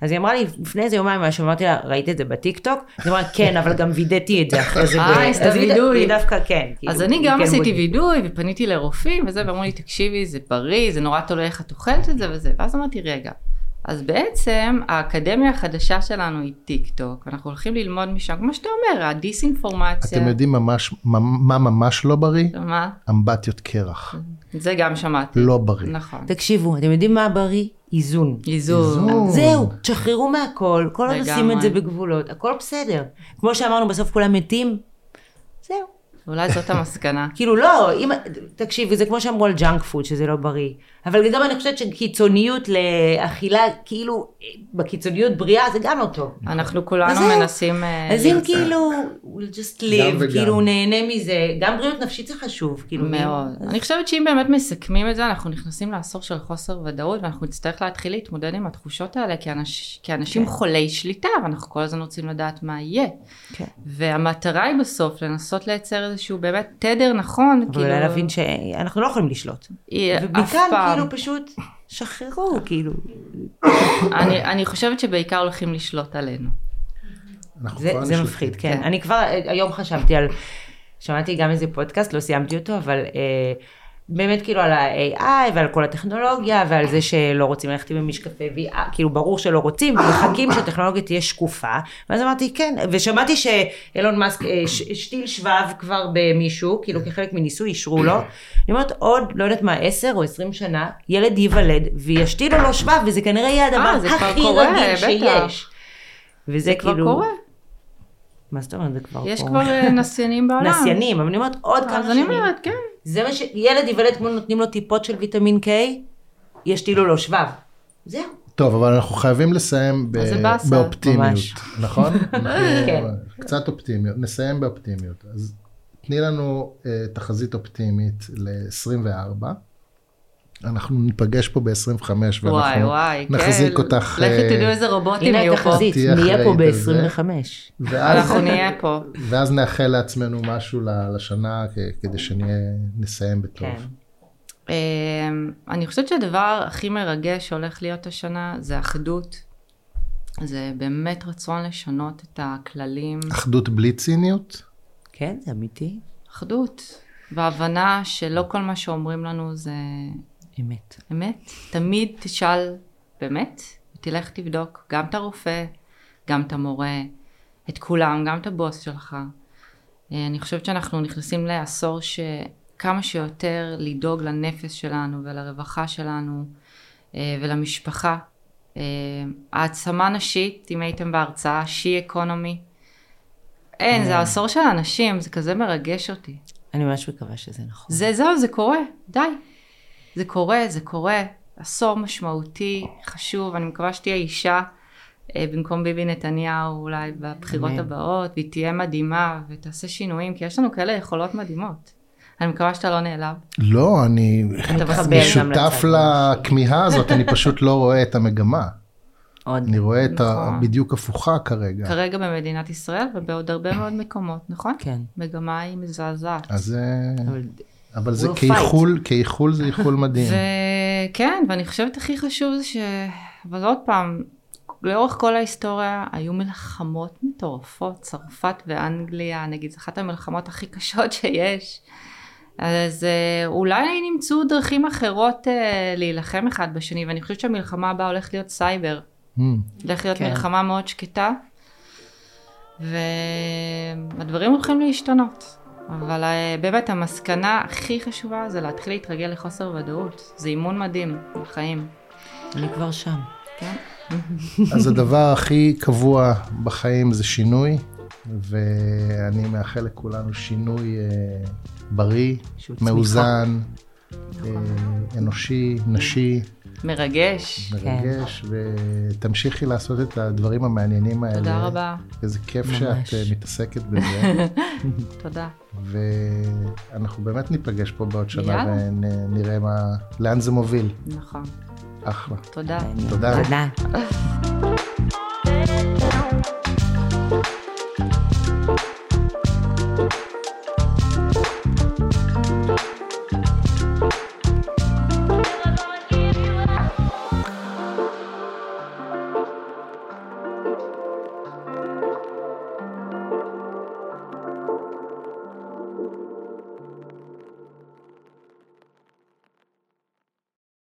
אז היא אמרה לי, לפני איזה יומיים משהו, אמרתי לה, ראית את זה בטיקטוק? אז היא אמרה, כן, אבל גם וידאתי את זה אחרי זה. ב-" אה, אז היא- וידוא. היא דווקא כן. כאילו, אז אני גם כן עשיתי. וידוא ופניתי לרופאים וזה, ואמרו לי, תקשיבי, זה בריא, זה נורא תלוי איך את אוכלת את זה וזה. ואז אמרתי, רגע, אז בעצם האקדמיה החדשה שלנו היא טיקטוק, ואנחנו הולכים ללמוד משם, כמו שאתה אומר, הדיסאינפורמציה. אתם יודעים ממש, מה מה ממש לא בריא? מה? אמבטיות קרח. זה גם שמעתי. לא בריא. נכון. תקשיבו, אתם יודעים מה בריא? איזון. איזון. איזון. זהו, תשחררו מהכל, כל עוד. עושים את זה בגבולות, הכל בסדר. כמו שאמרנו, בסוף כולם מתים, זהו. אולי זאת המסקנה. כאילו לא, אם, תקשיבי, זה כמו שאמרו על junk food, שזה לא בריא. אבל גם אני חושבת שקיצוניות לאכילה, כאילו, בקיצוניות בריאה, זה גם לא טוב. אנחנו כולנו. מנסים... אה, אז אם למצוא. כאילו, we'll just live. כאילו נהנה מזה, גם בריאות נפשית זה חשוב, כאילו. מאוד. אני חושבת שאם באמת מסכמים את זה, אנחנו נכנסים לעשור של חוסר ודאות, ואנחנו נצטרך להתחיל להתמודד עם התחושות האלה כאנש, כאנשים כן. חולי שליטה, ואנחנו כל הזמן רוצים לדעת מה יהיה. כן. והמטרה היא בסוף לנסות לייצר איזשהו באמת תדר נכון, אבל אולי להבין שאנחנו לא יכולים לשלוט. אף פעם. כאילו פשוט שחררו, כאילו. אני, אני חושבת שבעיקר הולכים לשלוט עלינו. זה, זה. מפחיד, כן. כן. אני כבר אה, היום חשבתי על, שמעתי גם איזה פודקאסט, לא סיימתי אותו, אבל אה, באמת כאילו על ה-AI ועל כל הטכנולוגיה ועל זה שלא רוצים ללכת עם המשקפי VR, כאילו ברור שלא רוצים, ומחכים שהטכנולוגיה תהיה שקופה, ואז אמרתי כן, ושמעתי שאילון מאסק אה, השתיל שבב כבר במישהו, כאילו כחלק מניסוי אישרו לו, אני אומרת עוד, לא יודעת מה, 10 או 20 שנה, ילד ייוולד וישתילו לו שבב, וזה כנראה יהיה הדבר אה, הכי רגיל. שיש. וזה זה כבר כאילו... קורה. מה זאת אומרת זה כבר יש קורה? כבר אה, נסיינים בעולם. נסיינים, אבל אני אומרת עוד כמה אז שנים. אני אומרת, כן. זה מה ש... ילד ייוולד כמו נותנים לו טיפות של ויטמין K, ישתילו לו שבב. זהו. טוב, אבל אנחנו חייבים לסיים ב-. באופטימיות, ממש. נכון? כן. קצת אופטימיות, נסיים באופטימיות. אז תני לנו uh, תחזית אופטימית ל-24. אנחנו ניפגש פה ב-25 וואי ואנחנו וואי, כן. נחזיק אותך. לכי אה, תדעו איזה רובוטים הנה יהיו פה. התחזית, תהיה נהיה פה אחראית על זה. ב-25. ואז, אנחנו נהיה פה. ואז נאחל לעצמנו משהו לשנה כדי שנסיים בטוב. כן. אמ, אני חושבת שהדבר הכי מרגש שהולך להיות השנה זה אחדות. זה באמת רצון לשנות את הכללים. אחדות בלי ציניות? כן, זה אמיתי. אחדות. והבנה שלא כל מה שאומרים לנו זה אמת. אמת. תמיד תשאל באמת, ותלך תבדוק גם את הרופא, גם את המורה, את כולם, גם את הבוס שלך. אה, אני חושבת שאנחנו נכנסים לעשור שכמה שיותר לדאוג לנפש שלנו ולרווחה שלנו אה, ולמשפחה. אה, העצמה נשית, אם הייתם בהרצאה, שי אקונומי. אין, זה העשור של האנשים, זה כזה מרגש אותי. אני ממש מקווה שזה נכון. זה זהו, זה קורה, די. זה קורה, זה קורה. עשור משמעותי, חשוב, אני מקווה שתהיה אישה אה, במקום ביבי נתניהו אולי בבחירות אמן. הבאות, והיא תהיה מדהימה ותעשה שינויים, כי יש לנו כאלה יכולות מדהימות. אני מקווה שאתה לא נעלב. לא, אני אתה מתחבר מסביר. גם שותף לצד לכמיהה הזאת, אני פשוט לא רואה את המגמה. עוד. אני רואה את. נכון. בדיוק הפוכה כרגע. כרגע במדינת ישראל ובעוד הרבה מאוד מקומות, נכון? כן. מגמה היא מזעזעת. אז אה, אבל אבל זה כאיחול, כאיחול זה איחול מדהים. וכן, ואני חושבת הכי חשוב זה ש... אבל עוד פעם, לאורך כל ההיסטוריה היו מלחמות מטורפות, צרפת ואנגליה, נגיד, זו אחת המלחמות הכי קשות שיש. אז אה, אולי נמצאו דרכים אחרות אה, להילחם אחד בשני, ואני חושבת שהמלחמה הבאה הולכת להיות סייבר. Hmm. הולכת להיות כן. מלחמה מאוד שקטה, והדברים הולכים להשתנות. אבל אה, באמת המסקנה הכי חשובה זה להתחיל להתרגל לחוסר ודאות. זה אימון מדהים לחיים. אני כבר שם. כן? אז הדבר הכי קבוע בחיים זה שינוי, ואני מאחל לכולנו שינוי אה, בריא. מאוזן, אה, אנושי, נשי, מרגש. מרגש, ותמשיכי לעשות את הדברים המעניינים האלה. תודה רבה. איזה כיף ממש. שאת אה, מתעסקת בזה, תודה. ואנחנו באמת ניפגש פה בעוד שנה. ונראה מה, לאן זה מוביל. נכון. אחלה. תודה. תודה. תודה.